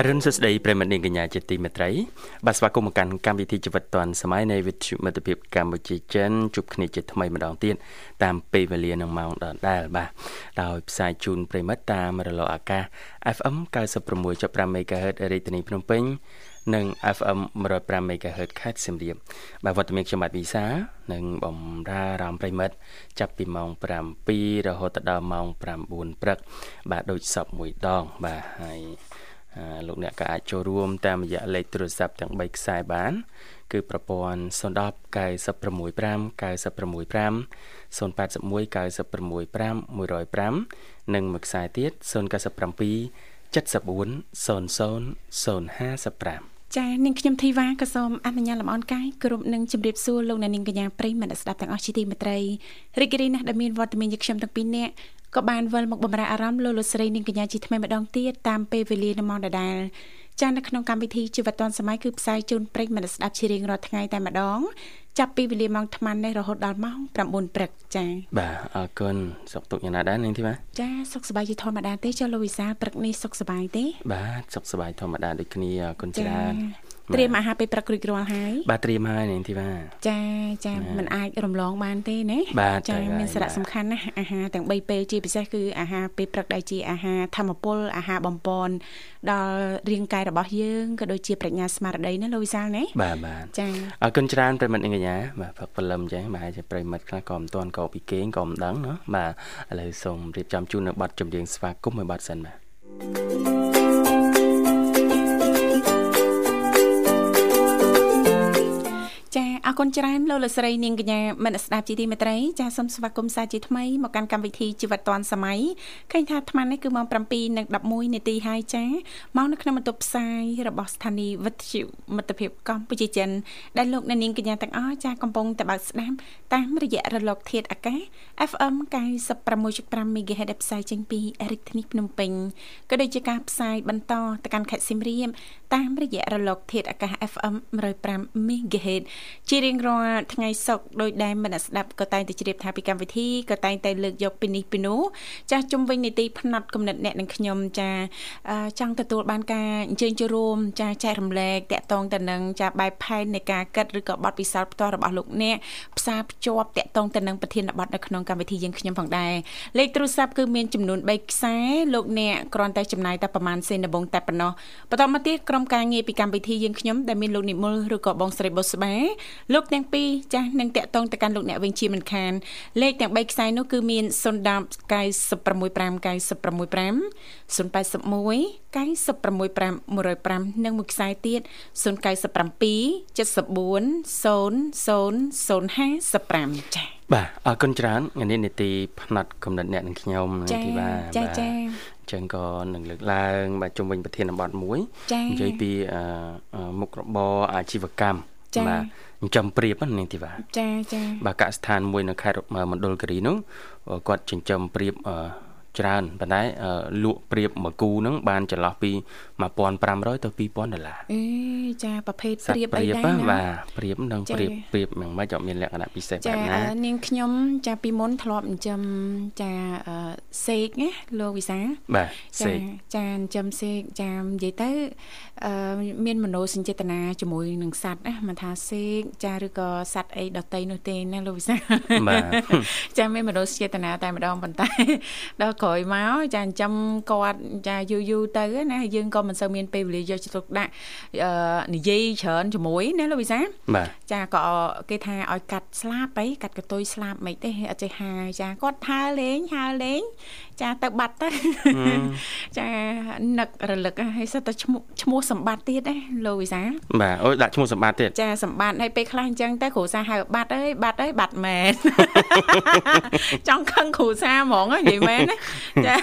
អរុនសួស្តីប្រិមត្តនាងកញ្ញាជាទីមេត្រីបាទស្វាគមន៍មកកាន់កម្មវិធីជីវិតឌွန်សម័យនៃវិទ្យុមិត្តភាពកម្ពុជាចិនជួបគ្នាជាថ្មីម្ដងទៀតតាមពេលវេលានឹងម៉ោងដដែលបាទដោយផ្សាយជូនប្រិមត្តតាមរលកអាកាស FM 96.5 MHz រាជធានីភ្នំពេញនិង FM 105 MHz ខេត្តសៀមរាបបាទវត្តមានខ្ញុំបាទវិសានិងបំរើអារម្មណ៍ប្រិមិត្តចាប់ពីម៉ោង7រហូតដល់ម៉ោង9ព្រឹកបាទដូចសពមួយដងបាទហើយ លោកអ្នកក៏អាចចូលរួមតាមរយៈលេខទូរស័ព្ទទាំង3ខ្សែបាន គឺប្រព័ន្ធ010 965 965 081 965 105និងមួយខ្សែទៀត097 74 00 055ចានាងខ្ញុំធីវ៉ាក៏សូមអនុញ្ញាតលំអរកាយគ្រប់នឹងជម្រាបសួរលោកអ្នកនាងកញ្ញាប្រិយមិត្តស្ដាប់ទាំងអស់ជាទីមេត្រីរីករាយណាស់ដែលមានវត្តមានយើងខ្ញុំទាំងពីរនាក់ ក៏បានវិលមកបំរើអារម្មណ៍លោកលោកស្រីនាងកញ្ញាជាថ្មីម្ដងទៀតតាមពេលវេលានៅម៉ោងដដែលចានៅក្នុងកម្មវិធីជីវិតឌွန်សម័យគឺផ្សាយជូនប្រិយមិត្តស្ដាប់ជារៀងរាល់ថ្ងៃតែម្ដង ចាប់ពីវេលាម៉ោង8:00នេះរហូតដល់ម៉ោង9ព្រឹកចា៎បាទអរគុណសុខទុក្ខយ៉ាងណាដែរនាងធីបាចាសុខសប្បាយជាធម្មតាទេចុះលោកវិសាលព្រឹកនេះសុខសប្បាយទេបាទសុខសប្បាយធម្មតាដូចគ្នាអរគុណច្រើន ត្រៀមអាហារពេលព្រឹករួចរាល់ហើយបាទត្រៀមហើយនាងធីវ៉ាចាចាมันអាចរំលងបានទេណាចាមានសារៈសំខាន់ណាស់អាហារទាំង3ពេលជាពិសេសគឺអាហារពេលព្រឹកដែលជាអាហារធម្មពលអាហារបំពន់ដល់រាងកាយរបស់យើងក៏ដូចជាប្រាជ្ញាស្មារតីណាលោកវិសាលណាបាទបាទចាអរគុណច្រើនប្រិមិត្តនាងកញ្ញាបាទព្រឹកព្រលឹមចឹងបាទជាប្រិមិត្តខ្លះក៏មិនទាន់ក៏ពីគេងក៏មិនដឹងណាបាទឥឡូវសូមរៀបចំជូននៅប័ណ្ណចម្រៀងស្វាគមន៍មួយប័ណ្ណសិនបាទ អរគុណច្រើនលោកលោកស្រីនាងកញ្ញាមនស្ដាប់ជីទីមេត្រីចាសសូមស្វាគមន៍សាជាថ្មីមកកាន់កម្មវិធីជីវិតឌွန်សម័យឃើញថាអាត្មានេះគឺម៉ោង7:11នាទីហើយចាមកនៅក្នុងបន្ទប់ផ្សាយរបស់ស្ថានីយ៍វិទ្យុមិត្តភាពកម្ពុជាចិនដែលលោកនាងកញ្ញាទាំងអស់ចាកំពុងតែបើកស្ដាប់តាមរយៈរលកធាតុអាកាស FM 96.5 MHz ដែលផ្សាយចេញពីរាជធានីភ្នំពេញក៏ដូចជាការផ្សាយបន្តទៅកាន់ខេត្តសៀមរាបតាមរយៈរលកធាតុអាកាស FM 105 MHz ជារៀងរាល់ថ្ងៃសុក្រដោយដែលមិនស្ដាប់ក៏តែងតែជ្រាបថាពីកម្មវិធីក៏តែងតែលើកយកពីនេះពីនោះចាស់ជុំវិញនីតិផ្នែកកំណត់អ្នកនិងខ្ញុំចាចង់ទទួលបានការអញ្ជើញចូលរួមចាចែករំលែកតាក់ទងទៅនឹងចាបែបផែននៃការកាត់ឬក៏បទពិសោធន៍ផ្ទាល់របស់លោកអ្នកផ្សារភ្ជាប់តាក់ទងទៅនឹងប្រធានបទនៅក្នុងកម្មវិធីយើងខ្ញុំផងដែរលេខទូរស័ព្ទគឺមានចំនួន3ខ្សែលោកអ្នកគ្រាន់តែចំណាយតែប្រហែលសេនដំបងតែប៉ុណ្ណោះបន្តមកទៀតក្រុមការងារពីកម្មវិធីយើងខ្ញុំដែលមានលោកនិមលឬក៏បងស្រីបុស្បាលោកទាំងពីរចាស់នឹងតាក់ទងទៅកាន់លោកអ្នកវិញជាមិនខានលេខទាំង3ខ្សែនោះគឺមាន010 965 965 081 965 105និងមួយខ្សែទៀត097 74 0055ចា៎បាទអរគុណច្រើនថ្ងៃនេះនីតិផ្នែកកំណត់អ្នកនឹងខ្ញុំទីបាទចាចាចឹងក៏នឹងលើកឡើងបាទជុំវិញប្រធានបទមួយនិយាយពីមុខរបរអាជីវកម្ម បាទចិញ្ចឹមព្រៀបនាងធីវ៉ាចាចាបាទកសិដ្ឋានមួយនៅខេត្តមណ្ឌលគិរីនោះគាត់ចិញ្ចឹមព្រៀប ច្រើនប៉ុន្តែលក់ព្រៀបមួយគូហ្នឹងបានចន្លោះពី1500ទៅ2000ដុល្លារអេចាប្រភេទព្រៀបអីដែរណាបាទព្រៀបនឹងព្រៀបព្រៀបមិនមិនមានលក្ខណៈពិសេសបែបណាចានាងខ្ញុំចាពីមុនធ្លាប់ចិញ្ចឹមចាសេកណាលោកវិសាបាទសេកចាចិញ្ចឹមសេកចានិយាយទៅមានមโนសញ្ចេតនាជាមួយនឹងសัตว์ណាមិនថាសេកចាឬក៏សัตว์អីដតីនោះទេណាលោកវិសាបាទចាមានមโนសញ្ចេតនាតែម្ដងប៉ុន្តែដល់ក្រោ ោយមកចាចិញ្ចឹមគាត់ចាយូរយូរទៅណាយើងក៏មិនសូវមានពេលវេលាយកចិត្តទុកដាក់និយាយច្រើនជាមួយណាលោកវិសាបាទចាក៏គេថាឲ្យកាត់ស្លាប់អីកាត់កតុយស្លាប់មិនទេអត់ចេះហាចាគាត់ហើលេងហើលេង ចាទៅបាត់ទៅចានឹករលឹកហើយសិតតែឈ្មោះឈ្មោះសម្បត្តិទៀតណាលោកវិសាបាទអូយដាក់ឈ្មោះសម្បត្តិទៀតចាសម្បត្តិហើយពេលខ្លះអញ្ចឹងតែគ្រូសាហៅបាត់អើយបាត់អើយបាត់មែនចង់ខឹងគ្រូសាហ្មងនិយាយមែនណាចា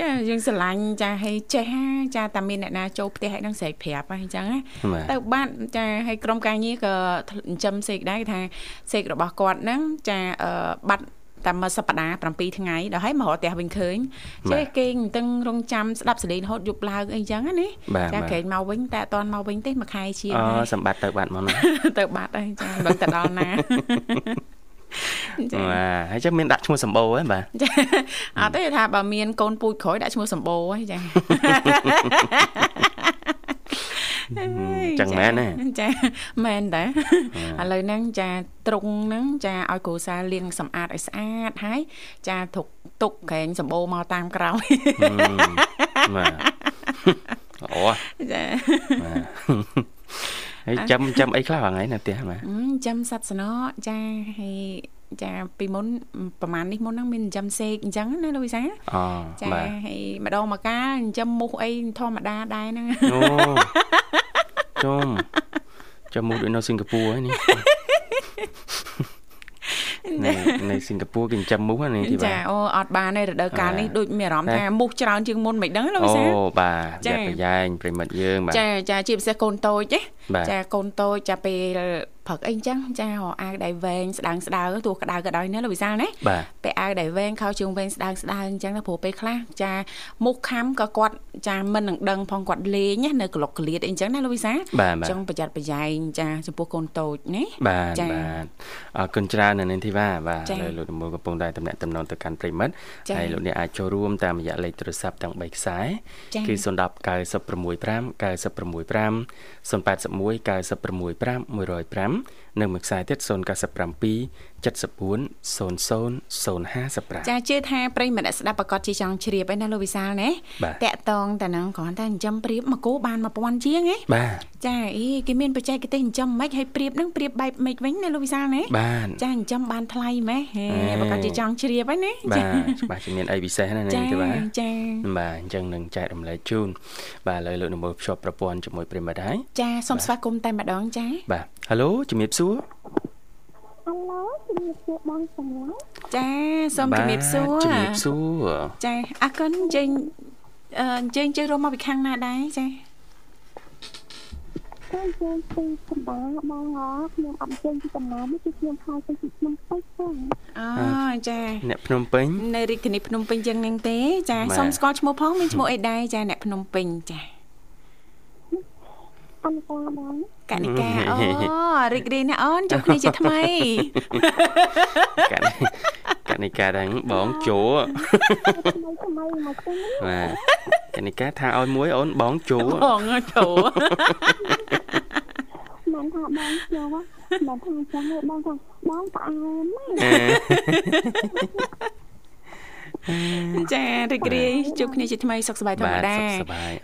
ចាយើងស្រឡាញ់ចាឲ្យចេះចាតែមានអ្នកណាចូលផ្ទះឲ្យនឹងស្រែកប្រាប់អញ្ចឹងណាទៅបាត់ចាឲ្យក្រុមការងារក៏ចិញ្ចឹមសេកដែរថាសេករបស់គាត់ហ្នឹងចាបាត់ តែមួយសប្តាហ៍7ថ្ងៃដល់ហើយមករកផ្ទះវិញឃើញចេះគេងតឹងរងចាំស្ដាប់សលេងរហូតយប់ឡើងអីចឹងណាចាក្រែងមកវិញតែអត់តន់មកវិញទេមួយខែជាងអូសម្បត្តិទៅបាត់មកណាទៅបាត់ហើយចាបើទៅដល់ណាចាបាទហើយចឹងមានដាក់ឈ្មោះសម្បូរហ៎បាទអត់ទេថាបើមានកូនពូជក្រោយដាក់ឈ្មោះសម្បូរហ៎ចា ចឹងមែនទេចាមែនតាឥឡូវហ្នឹងចាត្រង់ហ្នឹងចាឲ្យគ្រូសាលាងសម្អាតឲ្យស្អាតហើយចាទុកទុកក្រែងសម្បូរមកតាមក្រោយបាទអូចាហើយចាំចាំអីខ្លះថ្ងៃនៅផ្ទះបាទចាំសត្វស្នចាហើយ ចាពីមុនប្រហែលនេះមុនហ្នឹងមានចិញ្ចឹមសេកអញ្ចឹងណាលោកវិសាអូចាហើយម្ដងមកកាចិញ្ចឹមមូសអីធម្មតាដែរហ្នឹងអូចំចាំមូសដូចនៅសិង្ហបុរីនេះនៅនៅសិង្ហបុរីគេចិញ្ចឹមមូសនេះទីបាទចាអូអត់បានទេរដូវកាលនេះដូចមានអារម្មណ៍ថាមូសច្រើនជាងមុនមិនដឹងលោកវិសាអូបាទចាប្រយែងប្រិមិត្តយើងបាទចាចាជាពិសេសកូនតូចទេចាកូនតូចចាពេល ព្រឹកអីចឹងចារអាវដៃវែងស្ដើងស្ដើងទោះក្តៅក៏ដោយណាលោកវិសាលណាពេលអាវដៃវែងខោជើងវែងស្ដើងស្ដើងអញ្ចឹងណាព្រោះពេលខ្លះចាមុខខំក៏គាត់ចាមិននឹងដឹងផងគាត់លេងនៅក្លុកក្លៀតអីអញ្ចឹងណាលោកវិសាលអញ្ចឹងប្រយ័ត្នប្រយែងចាចំពោះកូនតូចណាបាទបាទអរគុណច្រើននៅនាងធីវ៉ាបាទហើយលោកដំណូលកំពុងតែតំណាក់តំណងទៅកាន់ប្រិមិត្តហើយលោកអ្នកអាចចូលរួមតាមរយៈលេខទូរស័ព្ទទាំង3ខ្សែគឺ010 965 965 081 965 105 Hmm. និងមួយខ្សែទៀត097 74 0055ចាជឿថាប្រិយមិត្តស្ដាប់ប្រកាសជាចង់ជ្រាបឯណាលោកវិសាលណាតាក់តងតានឹងគ្រាន់តែចិញ្ចឹមព្រៀបមកគោបាន1000ជាងហ៎បាទចាអីគេមានបច្ចេកទេសចិញ្ចឹមមិនហើយព្រៀបនឹងព្រៀបបែបម៉េចវិញណាលោកវិសាលណាបាទចាចិញ្ចឹមបានថ្លៃម៉េះហេប្រកាសជាចង់ជ្រាបឯណាបាទច្បាស់ជាមានអីពិសេសណានេះទេបាទចាបាទអញ្ចឹងនឹងចែករំលែកជូនបាទឥឡូវលោកនមលភ្ជាប់ប្រព័ន្ធជាមួយប្រិមិត្តហើយចាសូមស្វាគមន៍តែម្ដងចាបាទ Halo ជំរាបសួរហៅឡូជំរាបសួរបងសំឡេងចាសូមជំរាបសួរជំរាបសួរចាអរគុណជើញអឺជើញជើងរមកពីខាងណាដែរចាខ្ញុំជើងពីសម្បាបងហ៎ខ្ញុំអត់ជើងពីកំណើតនេះគឺខ្ញុំខោទៅពីភ្នំពេញហ្នឹងអូចាអ្នកភ្នំពេញនៅរាជធានីភ្នំពេញយ៉ាងហ្នឹងទេ ចាសូមស្គាល់ឈ្មោះផងមានឈ្មោះអីដែរចាអ្នកភ្នំពេញចា អនិកាបងកនិកាអូរីករាយណាស់អូនជួបគ្នាជាថ្មីកនិកាដែរបងជួថ្មីថ្មីមកទេបាទកនិកាថាឲ្យមួយអូនបងជួបងជួមិនថាបងជួមិនថាចាំបងថាបងផ្អែម ចារីករាយជួបគ្នាជាថ្មីសុខសប្បាយធម្មតា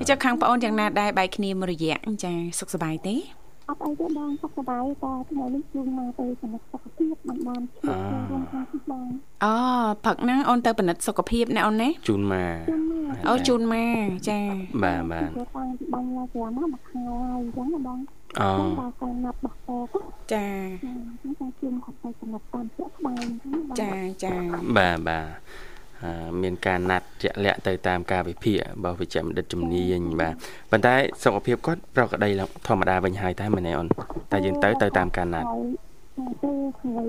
ចុះខាងប្អូនយ៉ាងណាដែរបែកគ្នាមួយរយៈចាសុខសប្បាយទេអត់អីទេបងសុខសប្បាយតែថ្ងៃនេះជួងមកទៅពិនិត្យសុខភាពមិនបានឈឺរួមខាងទីបងអូព្រឹកហ្នឹងអូនទៅពិនិត្យសុខភាពណាអូនណាជូនមកអូជូនមកចាបាទបាទទៅតាំងពីបងឡាស្រាប់មកមួយខែហើយអញ្ចឹងណាបងអូដល់កាលណាត់បោះតចាខ្ញុំតែជូនគាត់ទៅពិនិត្យតាមជាក់ស្ដែងចាចាបាទបាទ មានការណាត់ជាក់លាក់ទៅតាមការវិភាគរបស់វិជ្ជាបណ្ឌិតជំនាញបាទប៉ុន្តែសុខភាពគាត់ប្រកក្តីធម្មតាវិញហើយតែមែនទេអូនតែយើងទៅទៅតាមការណាត់ទៅហើយ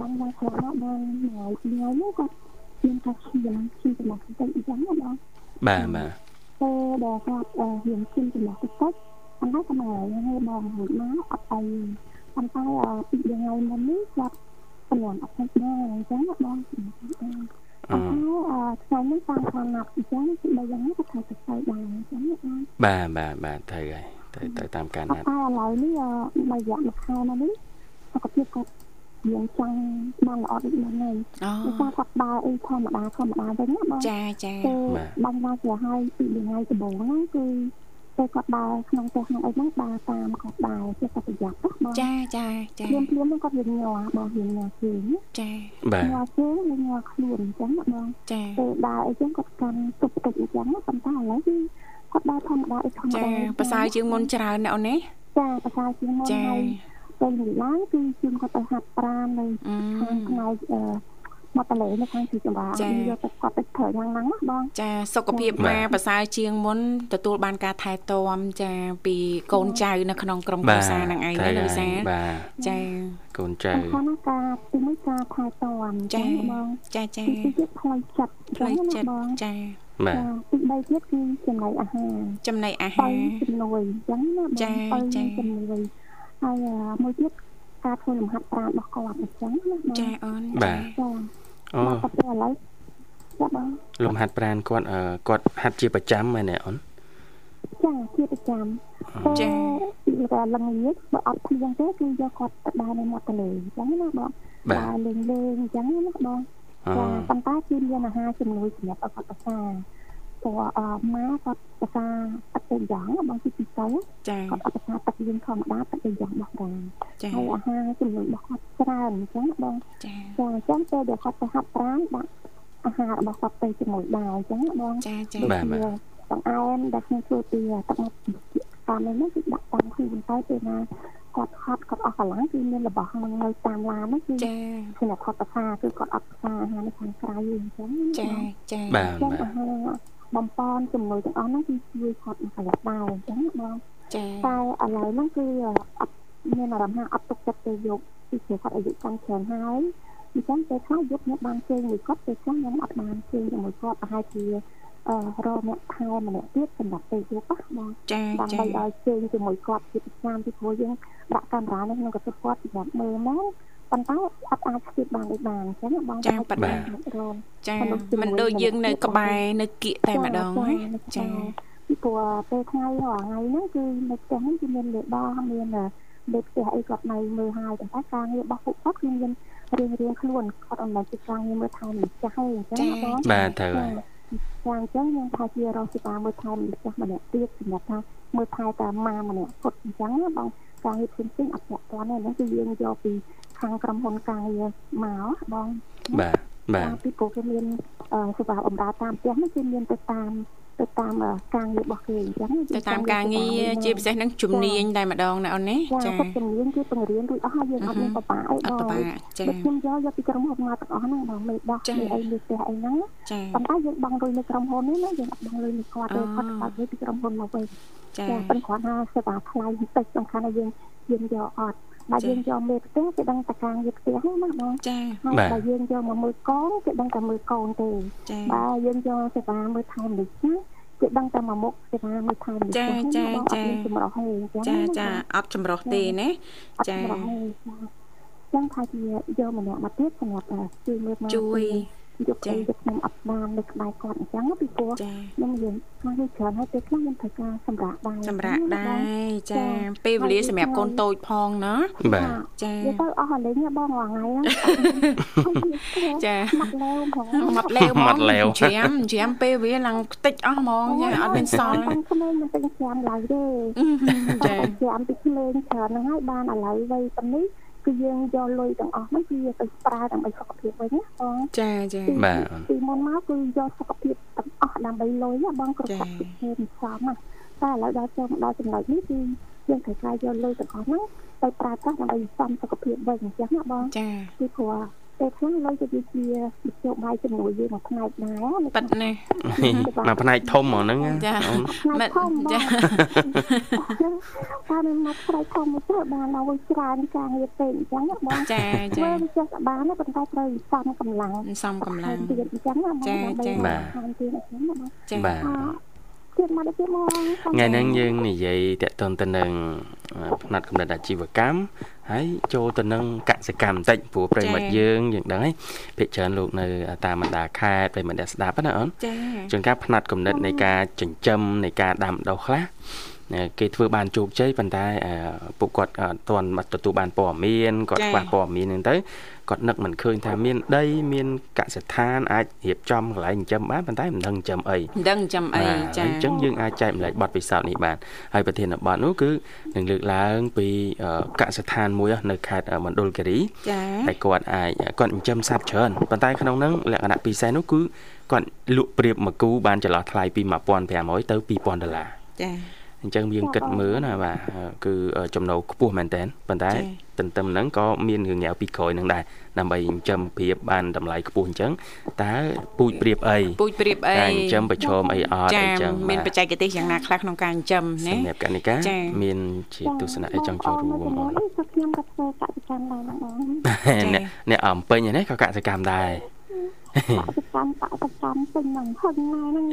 បងមកខ្លះបានថ្ងៃថ្ងៃនោះគាត់មានថាឈាមឈាមចំណាស់តិចអញ្ចឹងណាបងបាទបាទទៅដល់គាត់រៀនឈាមចំណាស់តិចតិចអញ្ចឹងក៏មកហើយបងរួចមកអត់អីប៉ុន្តែពីថ្ងៃមុននេះគាត់កំពុងអត់ទៅដែរអញ្ចឹងបង អឺថ្ងៃនេះតាមខាងណាត់អញ្ចឹងបើយ៉ាងនេះក៏ត្រូវទៅទៅដែរអញ្ចឹងបាទបាទបាទត្រូវហើយទៅទៅតាមការណាត់តែឥឡូវនេះបើរយៈមួយខែមកនេះសុខភាពគាត់យើងចង់បានល្អដូចមុនហើយអូថាគាត់ដើរអីធម្មតាធម្មតាវិញណាបងចាចាបងមកស្រាឲ្យពីថ្ងៃដំបូងហ្នឹងគឺ ពេលគាត់ដើរក្នុងផ្ទះក្នុងអីហ្នឹងដើរតាមគាត់ដើរជាប្រយ័ត្នណាបងចាចាចាភ្លាមភ្លាមហ្នឹងគាត់វិញញ័របងវិញញ័រជើងចាបាទញ័រជើងវិញញ័រខ្លួនអញ្ចឹងណាបងចាពេលដើរអីចឹងគាត់កាន់ទប់ទប់អញ្ចឹងប៉ុន្តែឥឡូវគឺគាត់ដើរធម្មតាអីធម្មតាចាប្រសើរជាងមុនច្រើនណាស់អូនណាចាប្រសើរជាងមុនហើយពេលឡើងគឺជឿនគាត់ទៅហាត់ប្រាណនៅខាងថ្ងៃអឺ មកតលេនៅខាងទីចម្រើនយកទៅគាត់ទៅធ្វើយ៉ាងហ្នឹងណាបងចាសុខភាពម៉ាប្រសើរជាងមុនទទួលបានការថែទាំចាពីកូនចៅនៅក្នុងក្រុមគ្រួសារនឹងឯងណាលោកវិសាបាទចាកូនចៅខាងណាការទីមួយការថែទាំចាបងចាចាទីទៀតផ្លូវចិត្តផ្លូវចិត្តបងចាបាទទីបីទៀតគឺចំណីអាហារចំណីអាបើហារជំនួយអញ្ចឹងណាបងចាបើចាជំនួយហើយមួយទៀតការធ្វើលំហាត់ប្រាណរបស់គាត់អញ្ចឹងណាបងចាអូនបាទចា អូមកទៅឥឡូវចាបងលំហាត់ប្រាណគាត់អឺគាត់ហាត់ជាប្រចាំមែនទេអូនចាជាប្រចាំចាតែល្ងាចបើអត់ភ្លៀងទេគឺយកគាត់ទៅដើរនៅមាត់ទន្លេអញ្ចឹងណាបងបាទដើរលេងលេងអញ្ចឹងណាបងអូចាប៉ុន្តែគឺមានអាហារជំនួយសម្រាប់ឲ្យគាត់ប្រសា ព្រោះអឺម៉ាគាត់ប្រសាទឹកទៅយ៉ាងបងទីពិសេសចាគាត់អត់ប្រសាទឹកយើងធម្មតាទឹកទៅយ៉ាងបោះប្រាណចាហើយអាហារជំនួយរបស់គាត់ច្រើនអញ្ចឹងណាបងចាចាអញ្ចឹងពេលដែលគាត់ទៅហាត់ប្រាណដាក់អាហាររបស់គាត់ទៅជាមួយដែរអញ្ចឹងណាបងចាចាបាទបាទបង្អែមដែលខ្ញុំធ្វើពីទឹកមកតាមនេះគឺដាក់តាមខ្លួនទៅពេលណាគាត់ហត់គាត់អស់កម្លាំងគឺមានរបស់នឹងនៅតាមឡានហ្នឹងគឺចាសម្រាប់គាត់ប្រសាគឺគាត់អត់ប្រសាអាហារនៅខាងក្រៅអញ្ចឹងចាចាបាទចឹងបាទអាហារ បំពន់ជំនួយទាំងអស់ហ្នឹងគឺជួយគាត់មួយកន្លះដែរអញ្ចឹងបងចាតែឥឡូវហ្នឹងគឺអត់មានអារម្មណ៍ថាអត់ទុកចិត្តទៅយកពីព្រោះគាត់អាយុកាន់ច្រើនហើយអញ្ចឹងពេលខ្លះយកខ្ញុំបានជើងមួយគាត់ពេលខ្លះខ្ញុំអត់បានជើងជាមួយគាត់ប្រហែលជាអឺរកអ្នកថែម្នាក់ទៀតសម្រាប់ទៅយកណាបងចាដើម្បីចាឲ្យជើងជាមួយគាត់ជាប្រចាំពីព្រោះយើងដាក់កាមេរ៉ានៅក្នុងកន្ទប់គាត់សម្រាប់មើលមក ប៉ុន្តែអត់អាចស្ទាបបានដូចបានអញ្ចឹងណាបងចាប៉ាបាទរងចាមិនដូចយើងនៅក្បែរនៅគៀកតែម្ដងណាចាពីព្រោះពេលថ្ងៃរាល់ថ្ងៃហ្នឹងគឺនៅផ្ទះហ្នឹងគឺមានលេដោះមានលេផ្ទះអីគាត់នៅមើលហើយប៉ុន្តែការងាររបស់ពួកគាត់គឺមានរៀងរៀងខ្លួនគាត់អំណោយពីការងារមើលថែម្ចាស់ហើយអញ្ចឹងណាបងបាទត្រូវហើយចាអញ្ចឹងខ្ញុំថាជារកសេវាមើលថែម្ចាស់ម្នាក់ទៀតសម្រាប់ថាមើលថែតាមម៉ាម្នាក់គាត់អញ្ចឹងណាបងការងារផ្សេងផ្សេងអត់ពាក់ព័ន្ធទេហ្នឹងគឺយើងយកពី ខាងក្រុមហ៊ុនការងារមកបងបាទបាទពីព្រោះគេមានសេវាបម្រើតាមផ្ទះនេះគឺមានទៅតាមទៅតាមការងាររបស់គេអញ្ចឹងទៅតាមការងារជាពិសេសនឹងជំនាញតែម្ដងណាអូនណាចាចាគាត់ជំនាញគឺបង្រៀនរួចអស់ហើយយើងអត់មានបបាក់អីអត់បងប្របាចាដូចខ្ញុំយកយកពីក្រុមហ៊ុនមកទាំងអស់ហ្នឹងបងមេដោះមេអីមេផ្ទះអីហ្នឹងចាប៉ុន្តែយើងបង់លុយនៅក្រុមហ៊ុននេះណាយើងអត់បង់លុយនៅគាត់ទេគាត់ខ្វះលុយពីក្រុមហ៊ុនមកវិញចាចាប៉ុន្តែគាត់ថាសេវាថ្លៃបន្តិចសំខាន់ថាយើងយើងយកអត់ បើយើងយកមេផ្ទះគេដឹងតែការងារផ្ទះហ្នឹងណាបងចាហើយបើយើងយកមកមើលកូនគេដឹងតែមើលកូនទេចាបើយើងយកសេវាមើលថែមនុស្សណាគេដឹងតែមកមុខសេវាមើលថែមនុស្សចម្រោះហេអញ្ចឹងចាចាអត់ចម្រោះទេណាចាចម្រោះហេចឹងថាជាយកម្នាក់មកទៀតសម្រាប់ជួយមើលមកជួយ យកទៅយកខ្ញុំអត់បាននៅក្បែរគាត់អញ្ចឹងពីព្រោះចាខ្ញុំយើងខ្លះច្រើនហើយពេលខ្លះខ្ញុំត្រូវការសម្រាប់ដែរសម្រាប់ដែរចាពេលវេលាសម្រាប់កូនតូចផងណាបាទចាយកទៅអស់លេងបងរាល់ថ្ងៃហ្នឹងចាមកលែវផងមកលែវមកច្រាមច្រាមពេលវាឡើងខ្ទេចអស់ហ្មងចាអត់មានសល់ខ្ញុំក្មេងមិនពេញច្រាមឡើយទេចាច្រាមពីក្មេងច្រើនហ្នឹងហើយបានឥឡូវវ័យប៉ុណ្នេះ គឺយើងយកលុយទាំងអស់ហ្នឹងគឺយកទៅប្រើដើម្បីសុខភាពវិញណាបងចាចាបាទពីមុនមកគឺយកសុខភាពទាំងអស់ដើម្បីលុយបងគ្រប់កាត់ពីហេតុសំណាតែឥឡូវដល់ចូលមកដល់ចំណុចនេះគឺយើងត្រូវការយកលុយទាំងអស់ហ្នឹងទៅប្រើប្រាស់ដើម្បីសំសុខភាពវិញអញ្ចឹងណាបងចាពីព្រោះ ពេលខ្លះលុយទៅវាជាមធ្យោបាយជំនួយយើងមួយផ្នែកដែរប៉ិតណាមកផ្នែកធំហ្មងហ្នឹងចាអូនមិនធំចាតាមមកផ្នែកធំទៅបានឲ្យច្រើនការងារពេកអញ្ចឹងបងចាចាធ្វើវាចេះបានប៉ុន្តែត្រូវសំកម្លាំងសំកម្លាំងទៀតអញ្ចឹងណាបងដើម្បីខាងទៀតអញ្ចឹងណាបងចាបាទ ទៀតមកទៀតមកថ្ងៃហ្នឹងយើងនិយាយតកតនទៅនឹងផ្នែកកំណត់អាជីវកម្មហើយចូលទៅនឹងកសិកម្មបន្តិចព្រោះប្រិមិត្តយើងយើងដឹងហើយភាគច្រើនលោកនៅតាមបណ្ដាខេត្តប្រិមិត្តអ្នកស្ដាប់ណាអូនចាជួនកាលផ្នែកកំណត់នៃការចិញ្ចឹមនៃការដាំដុះខ្លះ គេធ្វើបានជោគជ័យប៉ុន្តែពួកគាត់អត់ទាន់ទទួលបានព័ត៌មានគាត់ខ្វះព័ត៌មានហ្នឹងទៅគាត់នឹកមិនឃើញថាមានដីមានកសិដ្ឋានអាចរៀបចំកន្លែងចិញ្ចឹមបានប៉ុន្តែមិនដឹងចិញ្ចឹមអីមិនដឹងចាំអីចាអញ្ចឹងយើងអាចចែកម្លែកបទពិសោធន៍នេះបានហើយប្រធានបទនោះគឺនឹងលើកឡើងពីកសិដ្ឋានមួយនៅខេត្តមណ្ឌលគិរីចាហើយគាត់អាចគាត់ចិញ្ចឹមសត្វច្រើនប៉ុន្តែក្នុងនោះលក្ខណៈពិសេសនោះគឺគាត់លក់ព្រៀបមួយគូបានចន្លោះថ្លៃពី1500ទៅ2000ដុល្លារចា អញ្ចឹងយើងគិតមើលណាបាទគឺចំណូលខ្ពស់មែនតើប៉ុន្តែទន្ទឹមហ្នឹងក៏មានរឿងងាវពីក្រោយហ្នឹងដែរដើម្បីចិញ្ចឹមព្រៀបបានតម្លៃខ្ពស់អញ្ចឹងតើពូជព្រៀបអីពូជព្រៀបអីការចិញ្ចឹមប្រឈមអីអត់អញ្ចឹងមានបច្ចេកទេសយ៉ាងណាខ្លះក្នុងការចិញ្ចឹមណាសម្រាប់កណិកាមានជាទស្សនៈអីចង់ចូលរួមបងខ្ញុំក៏ធ្វើកសិកម្មដែរបងអ្នកអ្នកអំពេញហ្នឹងក៏កសិកម្មដែរ កសិកម្មកសិកម្មពេញនឹងហឹងណាហ្នឹង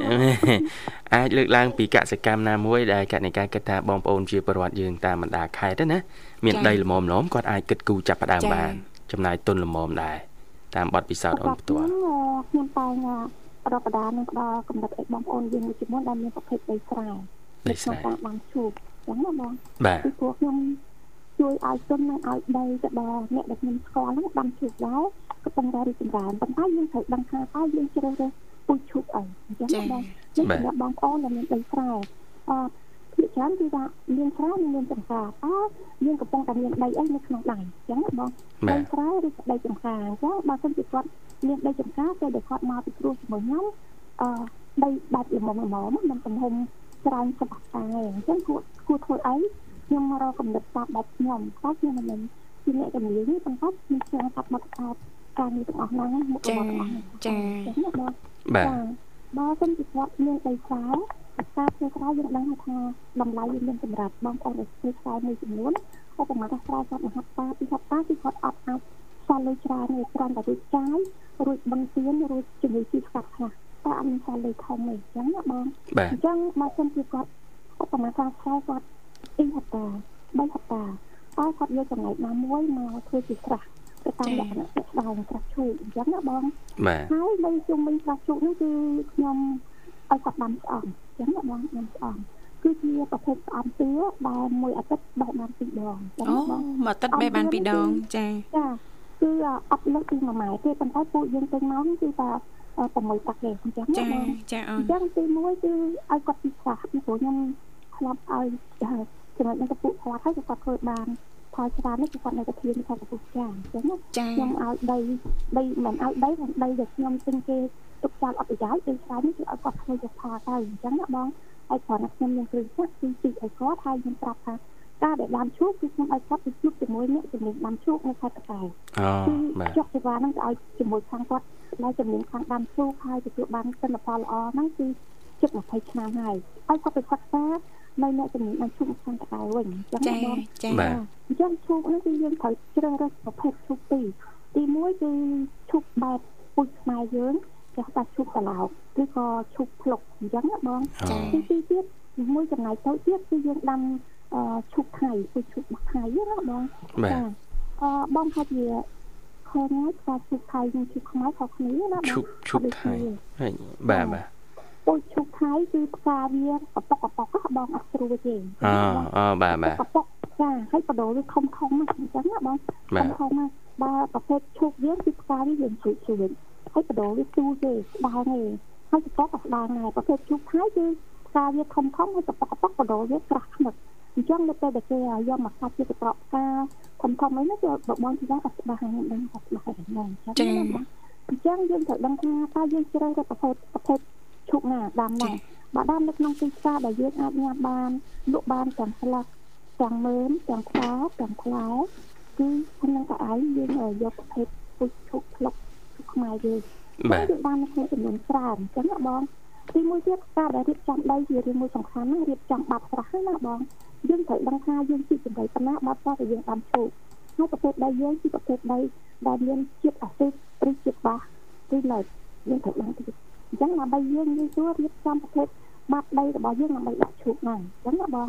អាចលើកឡើងពីកសិកម្មណាមួយដែលកណិកាគិតថាបងប្អូនជាពលរដ្ឋយើងតាមបណ្ដាខេត្តណាមានដីល្មមៗគាត់អាចគិតគូរចាប់ផ្ដើមបានចំណាយទុនល្មមដែរតាមបទពិសោធន៍អូនផ្ទាល់ខ្ញុំតែងរបដានឹងផ្ដល់កំណត់ឲ្យបងប្អូនយើងមួយចំនួនដែលមានប្រភេទដីស្រែដីស្រែការបានឈូកចឹងណាបងបាទពីព្រោះខ្ញុំជួយឲ្យទុននិងឲ្យដីទៅដល់អ្នកដែលខ្ញុំស្គាល់ហ្នឹងបានឈូកដែរ កំពុងតែរីកចម្រើនប៉ុន្តែយើងត្រូវដឹងថាតើយើងជ្រើសរើសពូជឈូកអីអញ្ចឹងបងយើងសម្រាប់បងប្អូនដែលមានដីស្រែអឺភាគច្រើនគឺថាមានស្រែនិងមានចំការតើយើងកំពុងតែមានដីអីនៅក្នុងដៃអញ្ចឹងបងដីស្រែឬដីចំការអញ្ចឹងបើសិនជាគាត់មានដីចំការទៅដែលគាត់មកពីគ្រួជាមួយខ្ញុំអឺដីបាច់ល្មមល្មមមិនទំហំច្រើនសម្រាប់តែអញ្ចឹងគួរគួរធ្វើអីខ្ញុំរកកំណត់តាមបែបខ្ញុំតែខ្ញុំមិនជាអ្នកជំនាញទេប៉ុន្តែខ្ញុំឆ្លងកាត់មកកាត់ ការងារទាំងអស់ហ្នឹងមុខរបរទាំងអស់ចាចាបាទបើសិនជាគាត់មានដីស្រែការធ្វើស្រែយើងដឹងថាតម្លៃវាមានសម្រាប់បងប្អូនដែលធ្វើស្រែមួយចំនួនឧបមាថាស្រែគាត់មហត្តាពីហត្តាគឺគាត់អត់អាចសល់លុយច្រើនទេគ្រាន់តែរួចចាយរួចបង់ទានរួចជាមួយជីស្កាត់ខ្លះតែអត់មានសល់លុយធំទេអញ្ចឹងណាបងអញ្ចឹងបើសិនជាគាត់ឧបមាថាស្រែគាត់ពីហត្តា3ហត្តាតែគាត់យកចំណែកណាមួយមកធ្វើជាស្រះ ទៅតាមលក្ខណៈស្ដែងស្រះឈូកអញ្ចឹងណាបងបាទហើយនៅជុំវិញស្រះឈូកនេះគឺខ្ញុំឲ្យគាត់ដាំស្អំអញ្ចឹងណាបងដាំស្អំគឺជាប្រភេទស្អំទាដែលមួយអាទិត្យបេះបានពីរដងអូមួយអាទិត្យបេះបានពីរដងចាចាគឺអត់លើកពីមួយម៉ែទេប៉ុន្តែពួកយើងទៅមកគឺថា6តាក់ទេអញ្ចឹងចាចាអូនអញ្ចឹងទី1គឺឲ្យគាត់ពិសាពីព្រោះខ្ញុំធ្លាប់ឲ្យចំណុចនេះទៅពួកគាត់ហើយគាត់ធ្វើបាន ផលច្រើននេះគឺគាត់នៅតែធៀងគាត់ពុះចាអញ្ចឹងខ្ញុំឲ្យដីដីមិនឲ្យដី પણ ដីដែលខ្ញុំទិញគេទុកចោលអត់ប្រយោជន៍ដីស្រែនេះគឺឲ្យគាត់ធ្វើយកផលទៅអញ្ចឹងណាបងហើយគ្រាន់តែខ្ញុំមានគ្រឿងចាក់គឺជីកឲ្យគាត់ហើយខ្ញុំប្រាប់ថាការដែលដាំឈូកគឺខ្ញុំឲ្យគាត់ទៅជួបជាមួយអ្នកជំនាញដាំឈូកនៅខេត្តកែអូបាទចុះសេវាហ្នឹងទៅឲ្យជាមួយខាងគាត់ដែលជំនាញខាងដាំឈូកហើយទទួលបានទិន្នផលល្អហ្នឹងគឺជិត20ឆ្នាំហើយហើយគាត់ទៅសិក្សា នៅអ្នកជំនាញបានឈូកខាងតកែវិញអញ្ចឹងបងចាបាទអញ្ចឹងឈូកនេះគឺយើងត្រូវជ្រើសរើសប្រភេទឈូកពីរទី1គឺឈូកបែបពុជខ្មែរយើងគេហៅថាឈូកកឡោកឬក៏ឈូកភ្លុកអញ្ចឹងណាបងទីពីរទៀតមួយចំណែកតូចទៀតគឺយើងដាំឈូកថៃពុជឈូករបស់ថៃណាបងចាអឺបងថាជាខែថ្ងៃថាឈូកថៃនិងឈូកខ្មែរខុសគ្នាណាបងឈូកឈូកថៃបាទបាទ ពុជឈូកថៃគឺផ្កាវាកប៉ុកកប៉ុកបងអត់ស្រួលទេអូអូបាទបាទកប៉ុកចាហើយបដូរវាធំធំហ្នឹងអញ្ចឹងណាបងធំធំណាបើប្រភេទឈូកយើងគឺផ្កាវាយើងជ្រួចជ្រួចហើយបដូរវាទូទេស្ដាងទេហើយកប៉ុកក៏ស្ដាងដែរប្រភេទឈូកថៃគឺផ្កាវាធំធំហើយកប៉ុកកប៉ុកបដូរវាក្រាស់ខ្នឹកអញ្ចឹងនៅពេលដែលគេយកមកកាត់ជាកត្រកផ្កាធំធំអីនោះគឺបងទីថាស្ដាងហ្នឹងដឹងថាស្ដាងហ្នឹងអញ្ចឹងអញ្ចឹងយើងត្រូវដឹងថាតើយើងជ្រើសរើសប្រភេទប្រភេទ ឈូកណាដាំណាបើដាំនៅក្នុងទីផ្សារដែលយើងអាចញ៉ាំបានលក់បានទាំងស្លឹកទាំងមើមទាំងផ្កាទាំងផ្លែគឺក្នុងកៅអីយើងយកប្រភេទពុជឈូកផ្លុកខ្មែរយើងបាទយើងបាននៅក្នុងចំនួនច្រើនអញ្ចឹងណាបងទីមួយទៀតការដែលរៀបចំដីជារឿងមួយសំខាន់ណារៀបចំបាត់ស្រះណាបងយើងត្រូវដឹងថាយើងជីកចម្រៃប៉ុណ្ណាបាត់ស្រះដែលយើងដាំឈូកហើយប្រភេទដីយើងជាប្រភេទដីដែលមានជាតិអាស៊ីតឬជាតិបាសឬឡើយយើងត្រូវដឹងទៀត អញ្ចឹងដើម្បីយើងងាយស្រួលរៀបចំប្រភេទបាត់ដីរបស់យើងដើម្បីដាក់ឈូកហ្នឹងអញ្ចឹងណាបង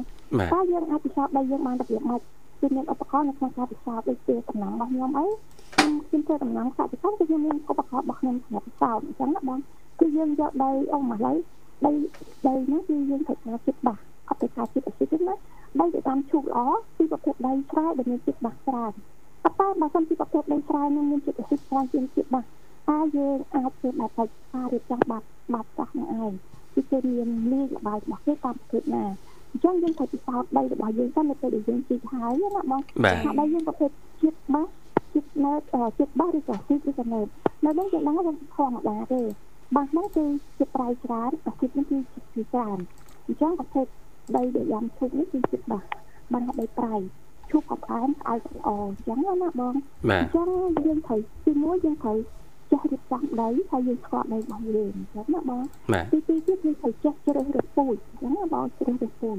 តើយើងអាចពិសោធន៍ដីយើងបានរបៀបម៉េចគឺមានឧបករណ៍នៅក្នុងការពិសោធន៍ដូចជាតំណងរបស់ខ្ញុំអីខ្ញុំខ្ញុំធ្វើតំណងកសិកម្មគឺខ្ញុំមានឧបករណ៍របស់ខ្ញុំសម្រាប់ពិសោធន៍អញ្ចឹងណាបងគឺយើងយកដីអូមកឡើយដីដីហ្នឹងគឺយើងត្រូវការចិត្តបាសអត់ទៅការចិត្តអស៊ីតទេណាដីទៅតាមឈូកល្អគឺប្រភេទដីស្រែដែលមានចិត្តបាសច្រើនប៉ុន្តែបើសិនជាប្រភេទដីស្រែនឹងមានចិត្តអស៊ីតច្រើនជាងចិត្តបាស តើយើងអាចធ្វើបែបបច្ចារៀបចំបាត់បាត់ចាស់នឹងឯងគឺគេមានលាយល្បាយរបស់គេតាមប្រភេទណាអញ្ចឹងយើងត្រូវពិសោធន៍ដីរបស់យើងទៅនៅពេលដែលយើងជីកហើយណាបងថាដីយើងប្រភេទជាតិបាសជាតិណើតជាតិបាសឬក៏ជាតិឬក៏ណើតនៅនេះយើងដឹងថាធម្មតាទេបាសហ្នឹងគឺជាប្រៃច្រើនអាស៊ីតហ្នឹងគឺជាតិច្រើនអញ្ចឹងប្រភេទដីដែលយ៉ាងឈូកនេះគឺចិត្តបាទបានដីប្រៃឈូកក៏ផ្អែមស្អែកល្អអញ្ចឹងណាបងបាទអញ្ចឹងយើងត្រូវទីមួយយើងត្រូវ ចេះរៀបចំដីហើយយើងស្គាល់ដីរបស់យើងអញ្ចឹងណាបងបាទទីពីរទៀតយើងត្រូវចេះជ្រើសរើសពូជអញ្ចឹងណាបងជ្រើសរើសពូជ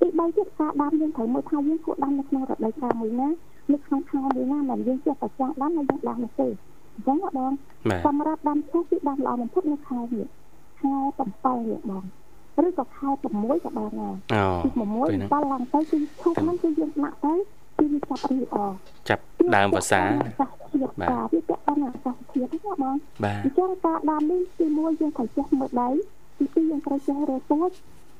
ទី3ទៀតការដាំយើងត្រូវមើលថាយើងគួរដាំនៅក្នុងរដូវកាលមួយណានៅក្នុងខែមួយណាមិនយើងចេះតែចង់ដាំហើយយើងដាំនោះទេអញ្ចឹងណាបងបាទសម្រាប់ដាំឈូកគឺដាំល្អបំផុតនៅខែនេះខែ7នេះបងឬក៏ខែ6ក៏បានដែរអូទី6ពេលហ្នឹងដល់ឡើងទៅគឺឈូកហ្នឹងគឺយើងដាក់ទៅ គឺវាចាប់រីកអចាប់ដើមភាសាអាកាសធាតុបាទបាទវាពាក់ព័ន្ធនឹងអាកាសធាតុណាបងបាទអញ្ចឹងការដាំនេះទីមួយយើងត្រូវចេះមើលដីទីពីរយើងត្រូវចេះរើពូជ